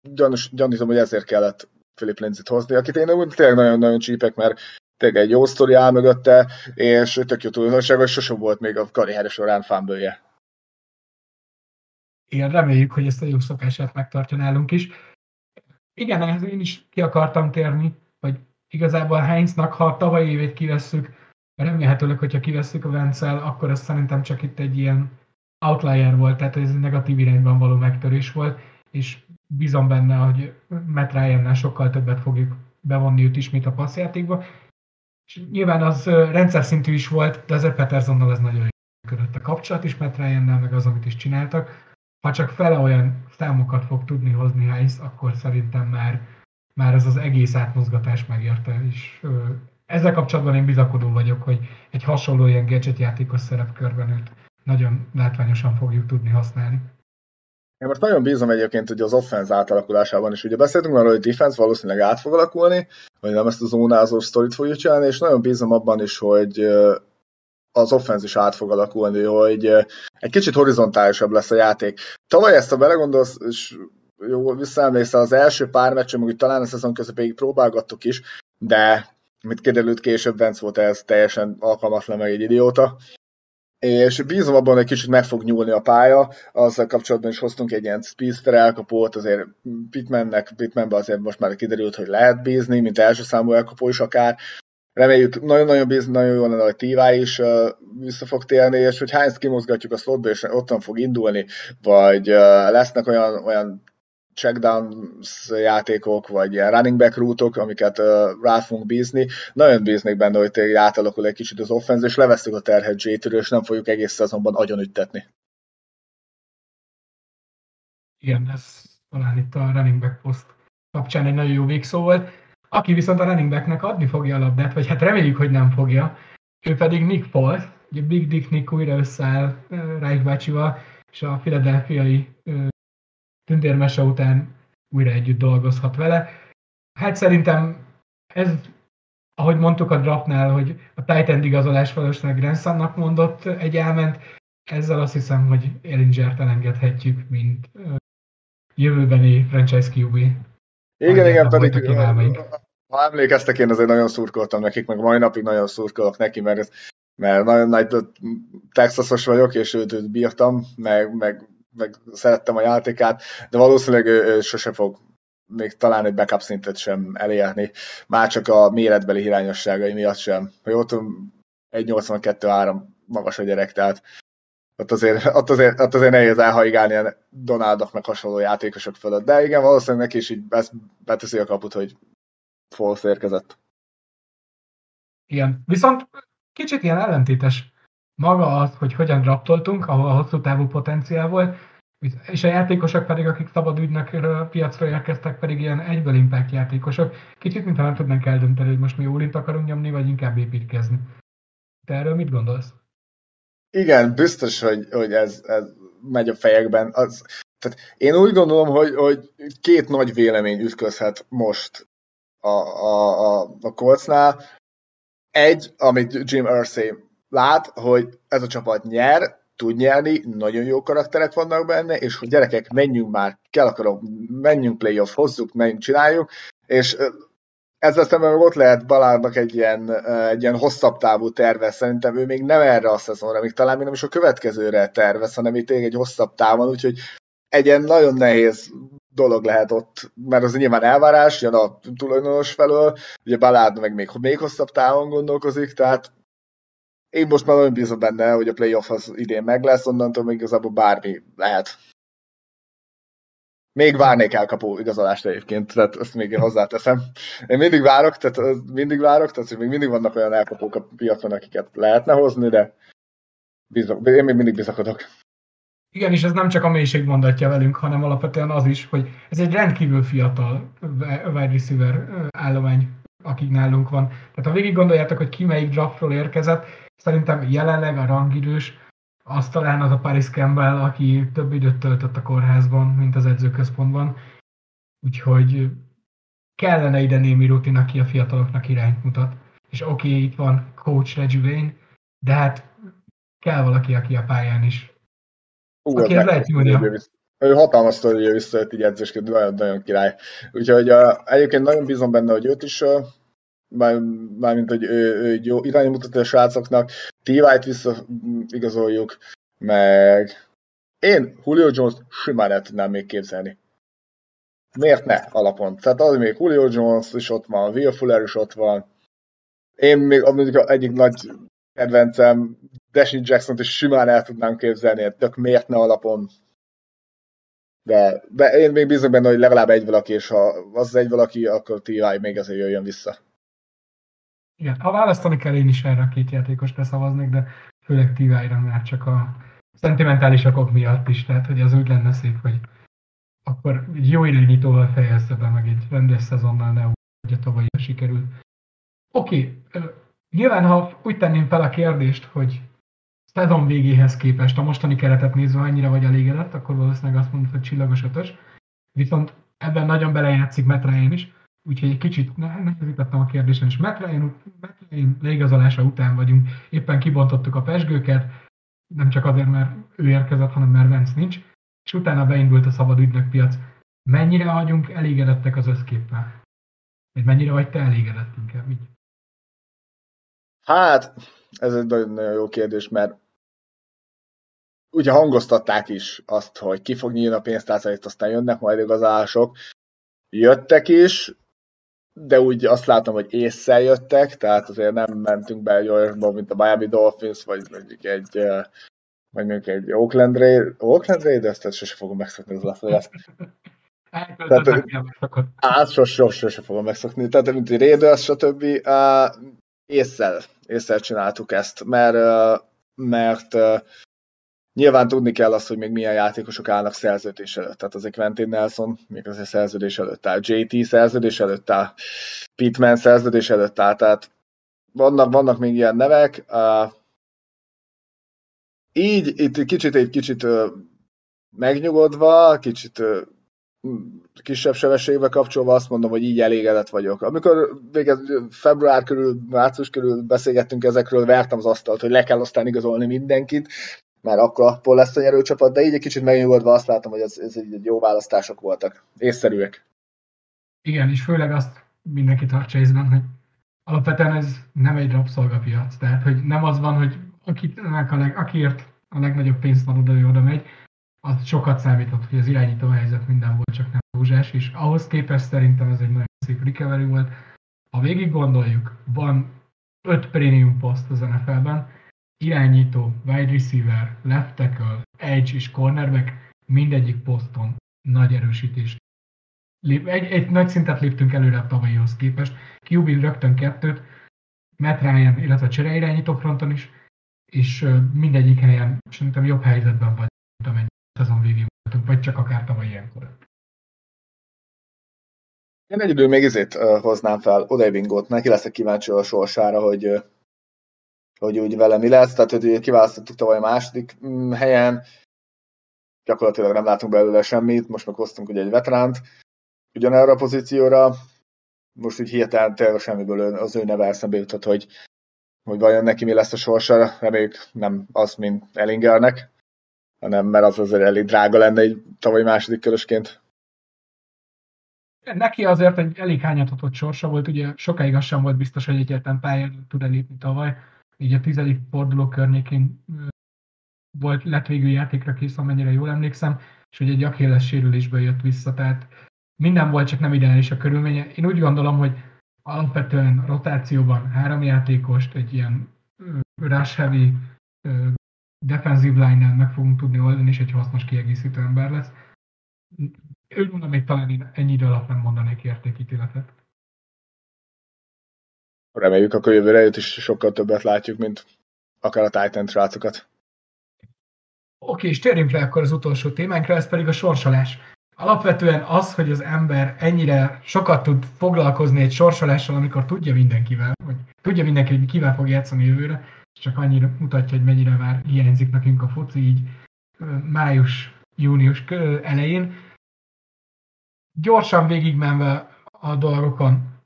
gyanús, gyanítom, hogy ezért kellett Philip Lindsay-t hozni, akit én úgy tényleg nagyon-nagyon csípek, mert tényleg egy jó sztori áll mögötte, és tök jó tulajdonság, és sosem volt még a karriere során fánbője.
Igen, reméljük, hogy ezt a jó szokását megtartja nálunk is. Igen, ehhez én is ki akartam térni, hogy igazából Heinznak, ha a tavalyi évét kivesszük, remélhetőleg, hogyha kivesszük a Vencel, akkor ez szerintem csak itt egy ilyen outlier volt, tehát ez egy negatív irányban való megtörés volt, és bízom benne, hogy Matt ryan sokkal többet fogjuk bevonni őt ismét a passzjátékba. És nyilván az rendszer szintű is volt, de azért Petersonnal ez nagyon működött a kapcsolat is Matt ryan meg az, amit is csináltak ha csak fele olyan számokat fog tudni hozni Heinz, akkor szerintem már, már ez az egész átmozgatás megérte, és ö, ezzel kapcsolatban én bizakodó vagyok, hogy egy hasonló ilyen gadget játékos szerepkörben őt nagyon látványosan fogjuk tudni használni.
Én most nagyon bízom egyébként hogy az offense átalakulásában is. Ugye beszéltünk arról, hogy defense valószínűleg át fog alakulni, hogy nem ezt a zónázó sztorit fogjuk csinálni, és nagyon bízom abban is, hogy az offenz is át fog alakulni, hogy egy kicsit horizontálisabb lesz a játék. Tavaly ezt a belegondolsz, és jó, visszaemlékszel az első pár meccsen, hogy talán a szezon közepéig próbálgattuk is, de mit kiderült később, Vence volt ez teljesen alkalmatlan, meg egy idióta. És bízom abban, hogy kicsit meg fog nyúlni a pálya, azzal kapcsolatban is hoztunk egy ilyen speedster elkapót, azért Pitmannek, Pitmanbe azért most már kiderült, hogy lehet bízni, mint első számú elkapó is akár, reméljük, nagyon-nagyon bízunk, nagyon jó lenne, hogy Tívá is uh, vissza fog térni, és hogy Heinz kimozgatjuk a slotba, és ottan fog indulni, vagy uh, lesznek olyan, olyan checkdowns játékok, vagy ilyen running back rútok, amiket uh, rá fogunk bízni. Nagyon bíznék benne, hogy tényleg átalakul egy kicsit az offense, és levesztük a terhet j és nem fogjuk egész szezonban agyon üttetni.
Igen, ez talán itt a running back post kapcsán egy nagyon jó végszó volt. Aki viszont a running backnek adni fogja a labdát, vagy hát reméljük, hogy nem fogja, ő pedig Nick Foles, ugye Big Dick Nick újra összeáll Reich bácsival, és a filadelfiai tündérmese után újra együtt dolgozhat vele. Hát szerintem ez, ahogy mondtuk a draftnál, hogy a Titan igazolás valószínűleg Gransonnak mondott egy elment, ezzel azt hiszem, hogy Ellinger-t elengedhetjük, mint jövőbeni franchise QB.
Igen, igen, pedig ha emlékeztek, én azért nagyon szurkoltam nekik, meg mai napig nagyon szurkolok neki, mert, mert nagyon nagy texasos vagyok, és őt, őt bírtam, meg, meg meg szerettem a játékát, de valószínűleg ő, ő sose fog még talán egy backup szintet sem elérni, már csak a méretbeli hiányosságai miatt sem. Hogy ott 1,82-3 magas a gyerek, tehát ott azért, ott azért, ott azért nehéz elhaigálni a Donaldok meg hasonló játékosok fölött. De igen, valószínűleg neki is így beteszi a kaput, hogy Foles érkezett.
Igen, viszont kicsit ilyen ellentétes maga az, hogy hogyan draftoltunk, ahol a hosszú távú potenciál volt, és a játékosok pedig, akik szabad ügynök piacra érkeztek, pedig ilyen egyből impact játékosok. Kicsit, mintha nem tudnánk eldönteni, hogy most mi ólint akarunk nyomni, vagy inkább építkezni. Te erről mit gondolsz?
Igen, biztos, hogy, hogy ez, ez megy a fejekben. Az, tehát én úgy gondolom, hogy, hogy két nagy vélemény ütközhet most a, a, a, a Coltsnál. Egy, amit Jim Irsay lát, hogy ez a csapat nyer, tud nyerni, nagyon jó karakterek vannak benne, és hogy gyerekek, menjünk már, kell akarom, menjünk playoff, hozzuk, menjünk, csináljuk, és ezzel szemben ott lehet Balárnak egy ilyen, egy ilyen hosszabb távú terve, szerintem ő még nem erre a szezonra, még talán még nem is a következőre tervez, hanem itt egy hosszabb távon, úgyhogy egy ilyen nagyon nehéz dolog lehet ott, mert az nyilván elvárás, jön a tulajdonos felől, ugye Balárd meg még, még hosszabb távon gondolkozik, tehát én most már nagyon bízom benne, hogy a playoff az idén meg lesz, onnantól még igazából bármi lehet. Még várnék elkapó igazolást egyébként, tehát ezt még én hozzáteszem. Én mindig várok, tehát mindig várok, tehát még mindig vannak olyan elkapók a piacon, akiket lehetne hozni, de bízok, én még mindig bizakodok.
Igen, és ez nem csak a mélység mondatja velünk, hanem alapvetően az is, hogy ez egy rendkívül fiatal wide receiver állomány, akik nálunk van. Tehát ha végig gondoljátok, hogy ki melyik draftról érkezett, szerintem jelenleg a rangidős az talán az a Paris Campbell, aki több időt töltött a kórházban, mint az edzőközpontban. Úgyhogy kellene ide némi rutin, aki a fiataloknak irányt mutat. És oké, okay, itt van coach Reggie Wayne, de hát kell valaki, aki a pályán is.
Ú, aki ez lehet Júlia. Ő hatalmas sztori visszajött így edzősként, nagyon, nagyon király. Úgyhogy uh, egyébként nagyon bízom benne, hogy őt is uh, mármint, hogy ő, ő jó iránymutató a srácoknak, T.Y-t visszaigazoljuk, meg én Julio Jones simán el tudnám még képzelni. Miért ne alapon? Tehát az még Julio Jones is ott van, Will Fuller is ott van. Én még mondjuk egyik nagy kedvencem, Deshaun Jackson-t is simán el tudnám képzelni, tök miért ne alapon. De, de én még bízom benne, hogy legalább egy valaki, és ha az egy valaki, akkor T.Y. még azért jöjjön vissza.
Igen, ha választani kell, én is erre a két játékosra szavaznék, de főleg Tivájra már csak a szentimentális okok miatt is, tehát hogy az úgy lenne szép, hogy akkor egy jó irányítóval fejezze be, meg egy rendes szezonnal ne úgy, a tavalyi sikerült. Oké, okay. nyilván ha úgy tenném fel a kérdést, hogy szezon végéhez képest a mostani keretet nézve annyira vagy elégedett, akkor valószínűleg azt mondod, hogy csillagos ötös. Viszont ebben nagyon belejátszik Matt Ryan is, úgyhogy egy kicsit nehezítettem a kérdésen, és McLean, leigazolása után vagyunk, éppen kibontottuk a pesgőket, nem csak azért, mert ő érkezett, hanem mert Vance nincs, és utána beindult a szabad ügynökpiac. Mennyire vagyunk elégedettek az összképpel? Vagy mennyire vagy te elégedett inkább így?
Hát, ez egy nagyon jó kérdés, mert ugye hangoztatták is azt, hogy ki fog nyílni a pénztárcáit, aztán jönnek majd igazálások. Jöttek is, de úgy azt látom, hogy észszel jöttek, tehát azért nem mentünk be egy olyanba, mint a Miami Dolphins, vagy mondjuk egy, vagy mondjuk egy Oakland, Raiders, Oakland Raiders, tehát sose fogom megszokni az Las Vegas. Tehát, át sose, sose fogom megszokni. Tehát, mint egy Raiders, stb. Uh, észszel, észszel csináltuk ezt, mert, mert Nyilván tudni kell azt, hogy még milyen játékosok állnak szerződés előtt. Tehát azért Quentin Nelson még azért szerződés előtt áll, JT szerződés előtt áll, Pittman szerződés előtt áll, tehát vannak, vannak még ilyen nevek. Uh, így itt kicsit egy kicsit uh, megnyugodva, kicsit uh, kisebb sebességbe kapcsolva azt mondom, hogy így elégedett vagyok. Amikor még február körül, március körül beszélgettünk ezekről, vertem az asztalt, hogy le kell aztán igazolni mindenkit, már akkor abból lesz a nyerőcsapat, de így egy kicsit megnyugodva azt látom, hogy ez, ez egy jó választások voltak, észszerűek.
Igen, és főleg azt mindenki tartsa észben, hogy alapvetően ez nem egy rabszolgapiac, tehát hogy nem az van, hogy akit, a leg, akiért a legnagyobb pénzt van oda, ő oda megy, az sokat számított, hogy az irányító helyzet minden volt, csak nem rózsás, és ahhoz képest szerintem ez egy nagyon szép recovery volt. Ha végig gondoljuk, van öt prémium poszt az NFL-ben, irányító, wide receiver, left tackle, edge és cornerback, mindegyik poszton nagy erősítést. Egy, egy nagy szintet léptünk előre a tavalyihoz képest. QB rögtön kettőt, Matt Ryan, illetve a csere irányító fronton is, és mindegyik helyen szerintem jobb helyzetben vagy, mint amennyi szezon végén voltunk, vagy csak akár tavaly ilyenkor.
Én egy idő még uh, hoznám fel, Odevingot, neki leszek kíváncsi a sorsára, hogy, hogy úgy vele mi lesz, tehát hogy kiválasztottuk tavaly a második mm, helyen, gyakorlatilag nem látunk belőle semmit, most meg hoztunk ugye egy veteránt ugyanerre a pozícióra, most úgy hirtelen tényleg semmiből az ő neve eszembe jutott, hogy, hogy vajon neki mi lesz a sorsa, reméljük nem az, mint Ellingernek, hanem mert az azért elég drága lenne egy tavaly második körösként.
Neki azért egy elég hányatatott sorsa volt, ugye sokáig az sem volt biztos, hogy egyáltalán pályán tud elépni tavaly. Így a tizedik forduló környékén volt, lett végül játékra kész, amennyire jól emlékszem, és hogy egy akélles sérülésből jött vissza, tehát minden volt, csak nem ideális a körülménye. Én úgy gondolom, hogy alapvetően rotációban három játékost, egy ilyen rush heavy defensive line meg fogunk tudni oldani, és egy hasznos kiegészítő ember lesz. Úgy mondom, még talán én ennyi idő alatt nem mondanék értékítéletet.
Reméljük, akkor jövőre jött is sokkal többet látjuk, mint akár a Titan srácokat.
Oké, és térjünk le akkor az utolsó témánkra, ez pedig a sorsolás. Alapvetően az, hogy az ember ennyire sokat tud foglalkozni egy sorsolással, amikor tudja mindenkivel, vagy tudja mindenki, hogy kivel fog játszani jövőre, és csak annyira mutatja, hogy mennyire már hiányzik nekünk a foci így május, június elején. Gyorsan végigmenve a dolgokon,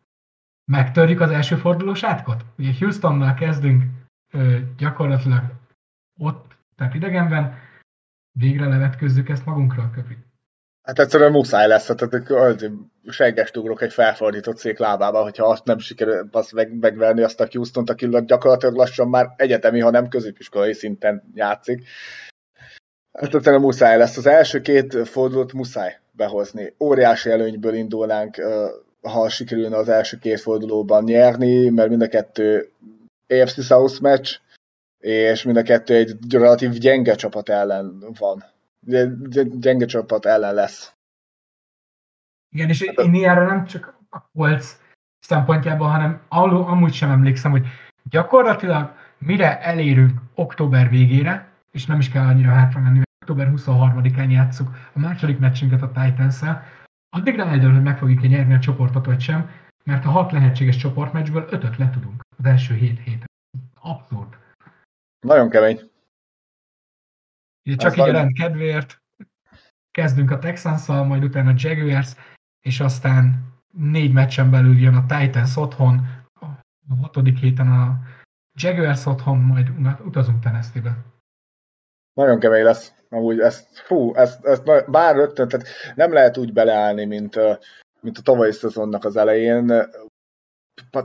megtörjük az első fordulós átkot. Ugye Houstonnal kezdünk gyakorlatilag ott, tehát idegenben, végre levetközzük ezt magunkra, köpi.
Hát egyszerűen muszáj lesz, tehát seggest ugrok egy felfordított szék lábába, hogyha azt nem sikerül azt meg, megverni azt a Houston-t, aki gyakorlatilag lassan már egyetemi, ha nem középiskolai szinten játszik. Hát egyszerűen muszáj lesz. Az első két fordulót muszáj behozni. Óriási előnyből indulnánk, ha sikerülne az első két fordulóban nyerni, mert mind a kettő AFC South match, és mind a kettő egy relatív gyenge csapat ellen van gyenge csapat ellen lesz.
Igen, és hát én ilyenre nem csak a Colts szempontjában, hanem amúgy sem emlékszem, hogy gyakorlatilag mire elérünk október végére, és nem is kell annyira hátra menni, október 23-án játsszuk a második meccsünket a Titans-szel, addigra eldől, hogy meg fogjuk-e nyerni a csoportot vagy sem, mert a hat lehetséges csoportmeccsből ötöt le tudunk az első hét héten. Abszurd.
Nagyon kemény.
Ugye csak így a rend kedvéért kezdünk a texans majd utána a Jaguars, és aztán négy meccsen belül jön a Titans otthon, a hatodik héten a Jaguars otthon, majd utazunk Tennessee-be.
Nagyon kemény lesz. Amúgy ezt, fú, ezt, ezt bár rögtön, tehát nem lehet úgy beleállni, mint, mint a tavalyi szezonnak az elején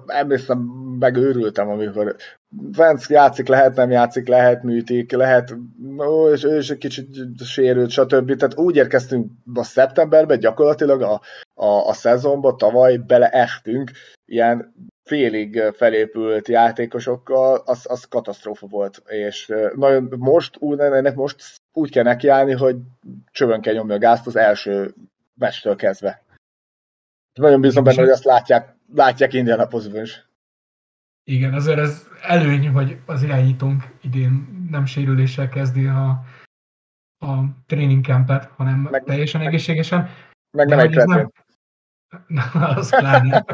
emlékszem, megőrültem, amikor Vance játszik, lehet, nem játszik, lehet műtik, lehet, ó, és ő is egy kicsit sérült, stb. Tehát úgy érkeztünk a szeptemberbe, gyakorlatilag a, a, a szezonba tavaly beleehtünk ilyen félig felépült játékosokkal, az, az katasztrófa volt. És nagyon most, úgy, ennek most úgy kell nekiállni, hogy csövön kell nyomni a gázt az első meccstől kezdve. Nagyon bízom benne, hogy azt látják látják Indianapolisban is.
Igen, azért ez előny, hogy az irányítónk idén nem sérüléssel kezdi a, a training campet, hanem meg, teljesen meg, egészségesen.
Meg nem egy nem...
Na, az pláne.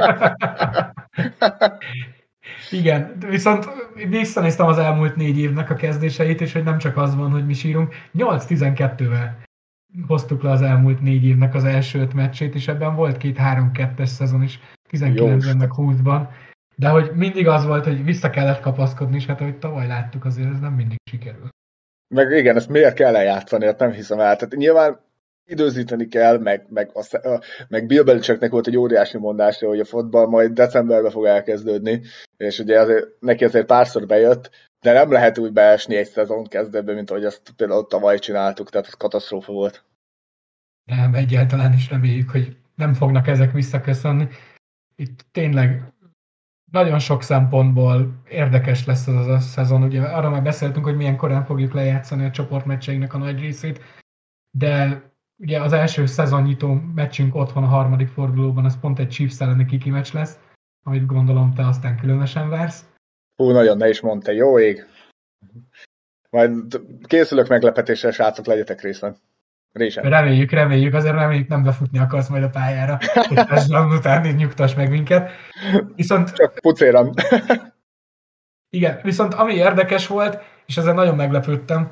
Igen, viszont visszanéztem az elmúlt négy évnek a kezdéseit, és hogy nem csak az van, hogy mi sírunk. 8-12-vel hoztuk le az elmúlt négy évnek az első öt meccsét, és ebben volt két 3-2-es szezon is. 19-ben meg 20-ban. De hogy mindig az volt, hogy vissza kellett kapaszkodni, és hát ahogy tavaly láttuk, azért ez nem mindig sikerül.
Meg igen, ezt miért kell eljátszani, hát nem hiszem el. Tehát nyilván időzíteni kell, meg, meg, a, meg Bill Belichicknek volt egy óriási mondása, hogy a fotball majd decemberben fog elkezdődni, és ugye azért, neki azért párszor bejött, de nem lehet úgy beesni egy szezon kezdetben, mint ahogy azt például tavaly csináltuk, tehát ez katasztrófa volt.
Nem, egyáltalán is reméljük, hogy nem fognak ezek visszaköszönni. Itt tényleg nagyon sok szempontból érdekes lesz ez a szezon. Ugye arra már beszéltünk, hogy milyen korán fogjuk lejátszani a csoportmeccseinknek a nagy részét, de ugye az első szezonnyitó meccsünk otthon a harmadik fordulóban, az pont egy Chiefs elleni kiki meccs lesz, amit gondolom te aztán különösen vársz.
Hú, nagyon ne is mondta, jó ég. Majd készülök meglepetésre, srácok, legyetek részben.
Résen. Reméljük, reméljük, azért reméljük nem befutni akarsz majd a pályára, és után így nyugtass meg minket.
Viszont... Csak pucéram.
igen, viszont ami érdekes volt, és ezzel nagyon meglepődtem,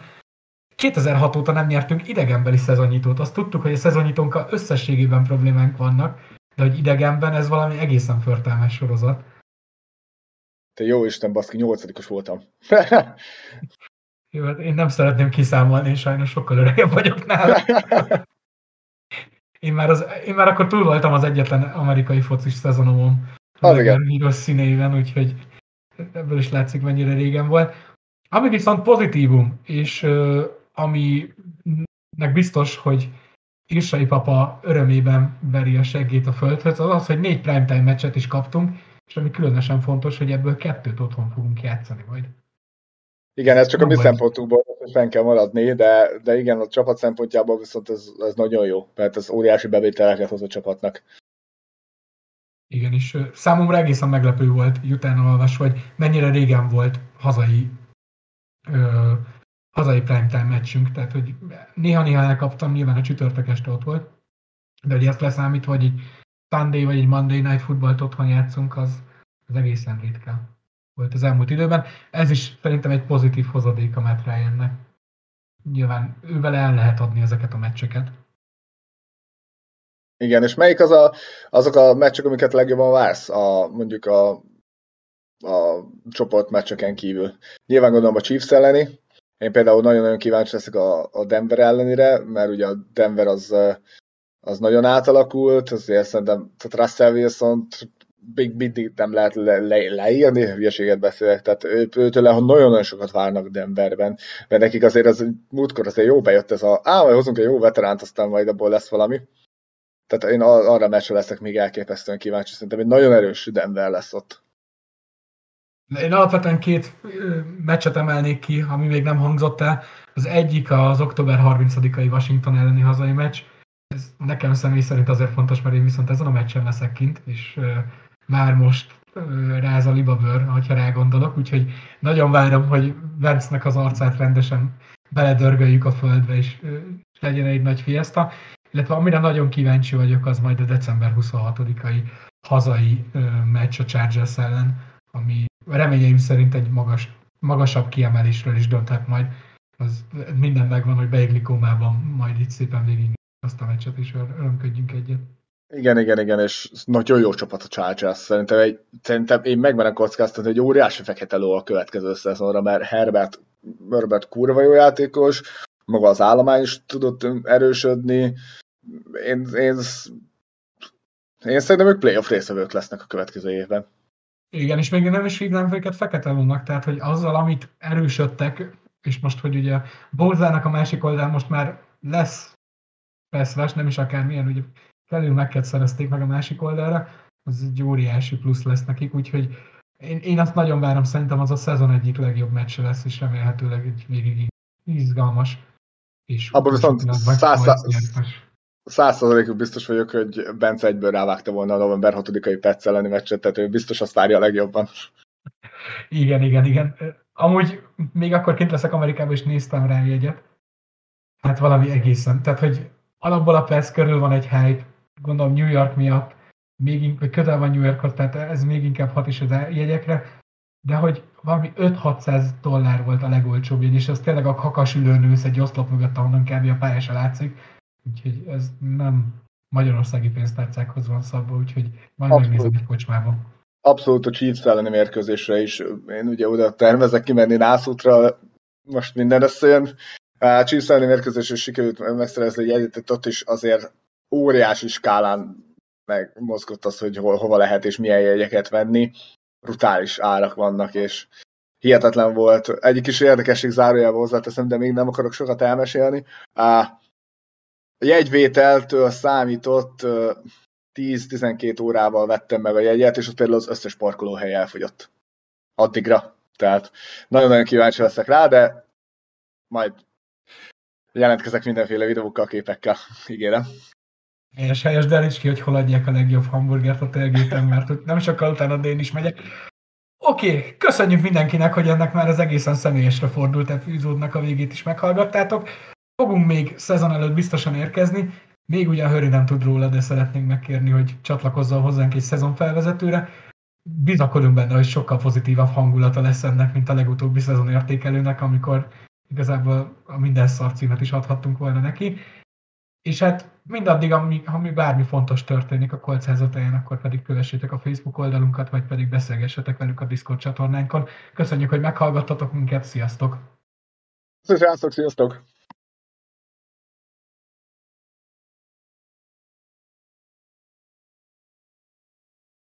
2006 óta nem nyertünk idegenbeli szezonnyitót. Azt tudtuk, hogy a szezonnyitónkkal összességében problémánk vannak, de hogy idegenben ez valami egészen förtelmes sorozat.
Te jó Isten, baszki, nyolcadikos voltam.
jó, hát én nem szeretném kiszámolni, és sajnos sokkal öregebb vagyok nála. Én már, az, én már akkor túl voltam az egyetlen amerikai focis szezonomon. Az igen. rossz színeiben, úgyhogy ebből is látszik, mennyire régen volt. Ami viszont pozitívum, és aminek biztos, hogy Irsai papa örömében veri a seggét a földhöz, az az, hogy négy primetime meccset is kaptunk, és ami különösen fontos, hogy ebből kettőt otthon fogunk játszani majd.
Igen, ez csak a mi szempontunkból fenn kell maradni, de, de igen, a csapat szempontjából viszont ez, ez nagyon jó, mert ez óriási bevételeket hoz a csapatnak.
Igen, és számomra egészen meglepő volt utána olvasva, hogy mennyire régen volt hazai ö, hazai primetime meccsünk, tehát hogy néha-néha elkaptam, nyilván a csütörtök este ott volt, de hogy ezt leszámít, hogy egy Sunday vagy egy Monday Night Football otthon játszunk, az, az egészen ritka volt az elmúlt időben. Ez is szerintem egy pozitív hozadék a Matt Ryan-nek. Nyilván ővel el lehet adni ezeket a meccseket.
Igen, és melyik az a, azok a meccsek, amiket legjobban vársz, a, mondjuk a, a csoportmeccseken kívül? Nyilván gondolom a Chiefs elleni, én például nagyon-nagyon kíváncsi leszek a, a Denver ellenére, mert ugye a Denver az, az nagyon átalakult, azért szerintem tehát Russell wilson még mindig nem lehet le, le, leírni, hülyeséget beszélek, tehát ő, őtől nagyon-nagyon sokat várnak Denverben, mert nekik azért az múltkor azért jó bejött ez a, á, majd hozunk egy jó veteránt, aztán majd abból lesz valami. Tehát én arra meccsre leszek még elképesztően kíváncsi, szerintem egy nagyon erős Denver lesz ott.
Én alapvetően két meccset emelnék ki, ami még nem hangzott el. Az egyik az október 30-ai Washington elleni hazai meccs. Ez nekem személy szerint azért fontos, mert én viszont ezen a meccsen leszek kint, és már most ráz a libabőr, ha rá gondolok, úgyhogy nagyon várom, hogy Vencnek az arcát rendesen beledörgöljük a földbe, és legyen egy nagy fiesta. Illetve amire nagyon kíváncsi vagyok, az majd a december 26-ai hazai meccs a Chargers ellen, ami reményeim szerint egy magas, magasabb kiemelésről is dönthet majd. Az minden megvan, hogy beigli kómában, majd itt szépen végig azt a meccset, és örömködjünk egyet.
Igen, igen, igen, és nagyon jó csapat a Chargers. Szerintem, egy, szerintem én megmerem kockáztatni, hogy óriási fekete ló a következő szezonra, mert Herbert, Herbert kurva jó játékos, maga az állomány is tudott erősödni. Én, én, én szerintem ők playoff részvevők lesznek a következő évben.
Igen, és még nem is hívnám őket fekete lónak, tehát hogy azzal, amit erősödtek, és most, hogy ugye Bolzának a másik oldal most már lesz Peszves, nem is akármilyen, ugye felül meg szerezték meg a másik oldalra, az egy óriási plusz lesz nekik, úgyhogy én, én azt nagyon várom, szerintem az a szezon egyik legjobb meccse lesz, és remélhetőleg egy végig izgalmas. És
Abban viszont százszerzalékig biztos vagyok, hogy Bence egyből rávágta volna a november 6-ai Petsz elleni meccset, tehát ő biztos azt várja a legjobban.
Igen, igen, igen. Amúgy még akkor kint leszek Amerikában, és néztem rá jegyet. Hát valami egészen. Tehát, hogy alapból a Petsz körül van egy hype, gondolom New York miatt, még, vagy közel van New Yorkhoz, tehát ez még inkább hat is az jegyekre, de hogy valami 5-600 dollár volt a legolcsóbb jegy, és az tényleg a kakasülőn ülsz egy oszlop mögött, ahonnan kb. a pálya se látszik, úgyhogy ez nem magyarországi pénztárcákhoz van szabva, úgyhogy majd Abszolút. megnézem egy kocsmában.
Abszolút a Chiefs elleni mérkőzésre is. Én ugye oda tervezek kimenni nászútra, most minden összejön. A Chiefs elleni mérkőzésre sikerült megszerezni egy egyetet, ott is azért óriási skálán megmozgott az, hogy hol, hova lehet és milyen jegyeket venni. Brutális árak vannak, és hihetetlen volt. Egyik is érdekesség zárójába hozzáteszem, de még nem akarok sokat elmesélni. A jegyvételtől számított 10-12 órával vettem meg a jegyet, és ott például az összes parkolóhely elfogyott. Addigra. Tehát nagyon-nagyon kíváncsi leszek rá, de majd jelentkezek mindenféle videókkal, képekkel, ígérem.
Helyes, helyes, de ki, hogy hol adják a legjobb hamburgert a telgéten, mert nem sokkal utána én is megyek. Oké, okay, köszönjük mindenkinek, hogy ennek már az egészen személyesre fordult epizódnak a végét is meghallgattátok. Fogunk még szezon előtt biztosan érkezni, még ugyan Höri nem tud róla, de szeretnénk megkérni, hogy csatlakozzon hozzánk egy szezon felvezetőre. Bizakodunk benne, hogy sokkal pozitívabb hangulata lesz ennek, mint a legutóbbi szezon értékelőnek, amikor igazából a minden szarcímet is adhattunk volna neki. És hát mindaddig, ami, ami bármi fontos történik a kolcázatáján, akkor pedig kövessétek a Facebook oldalunkat, vagy pedig beszélgessetek velünk a Discord csatornánkon. Köszönjük, hogy meghallgattatok minket, sziasztok!
Sziasztok, sziasztok!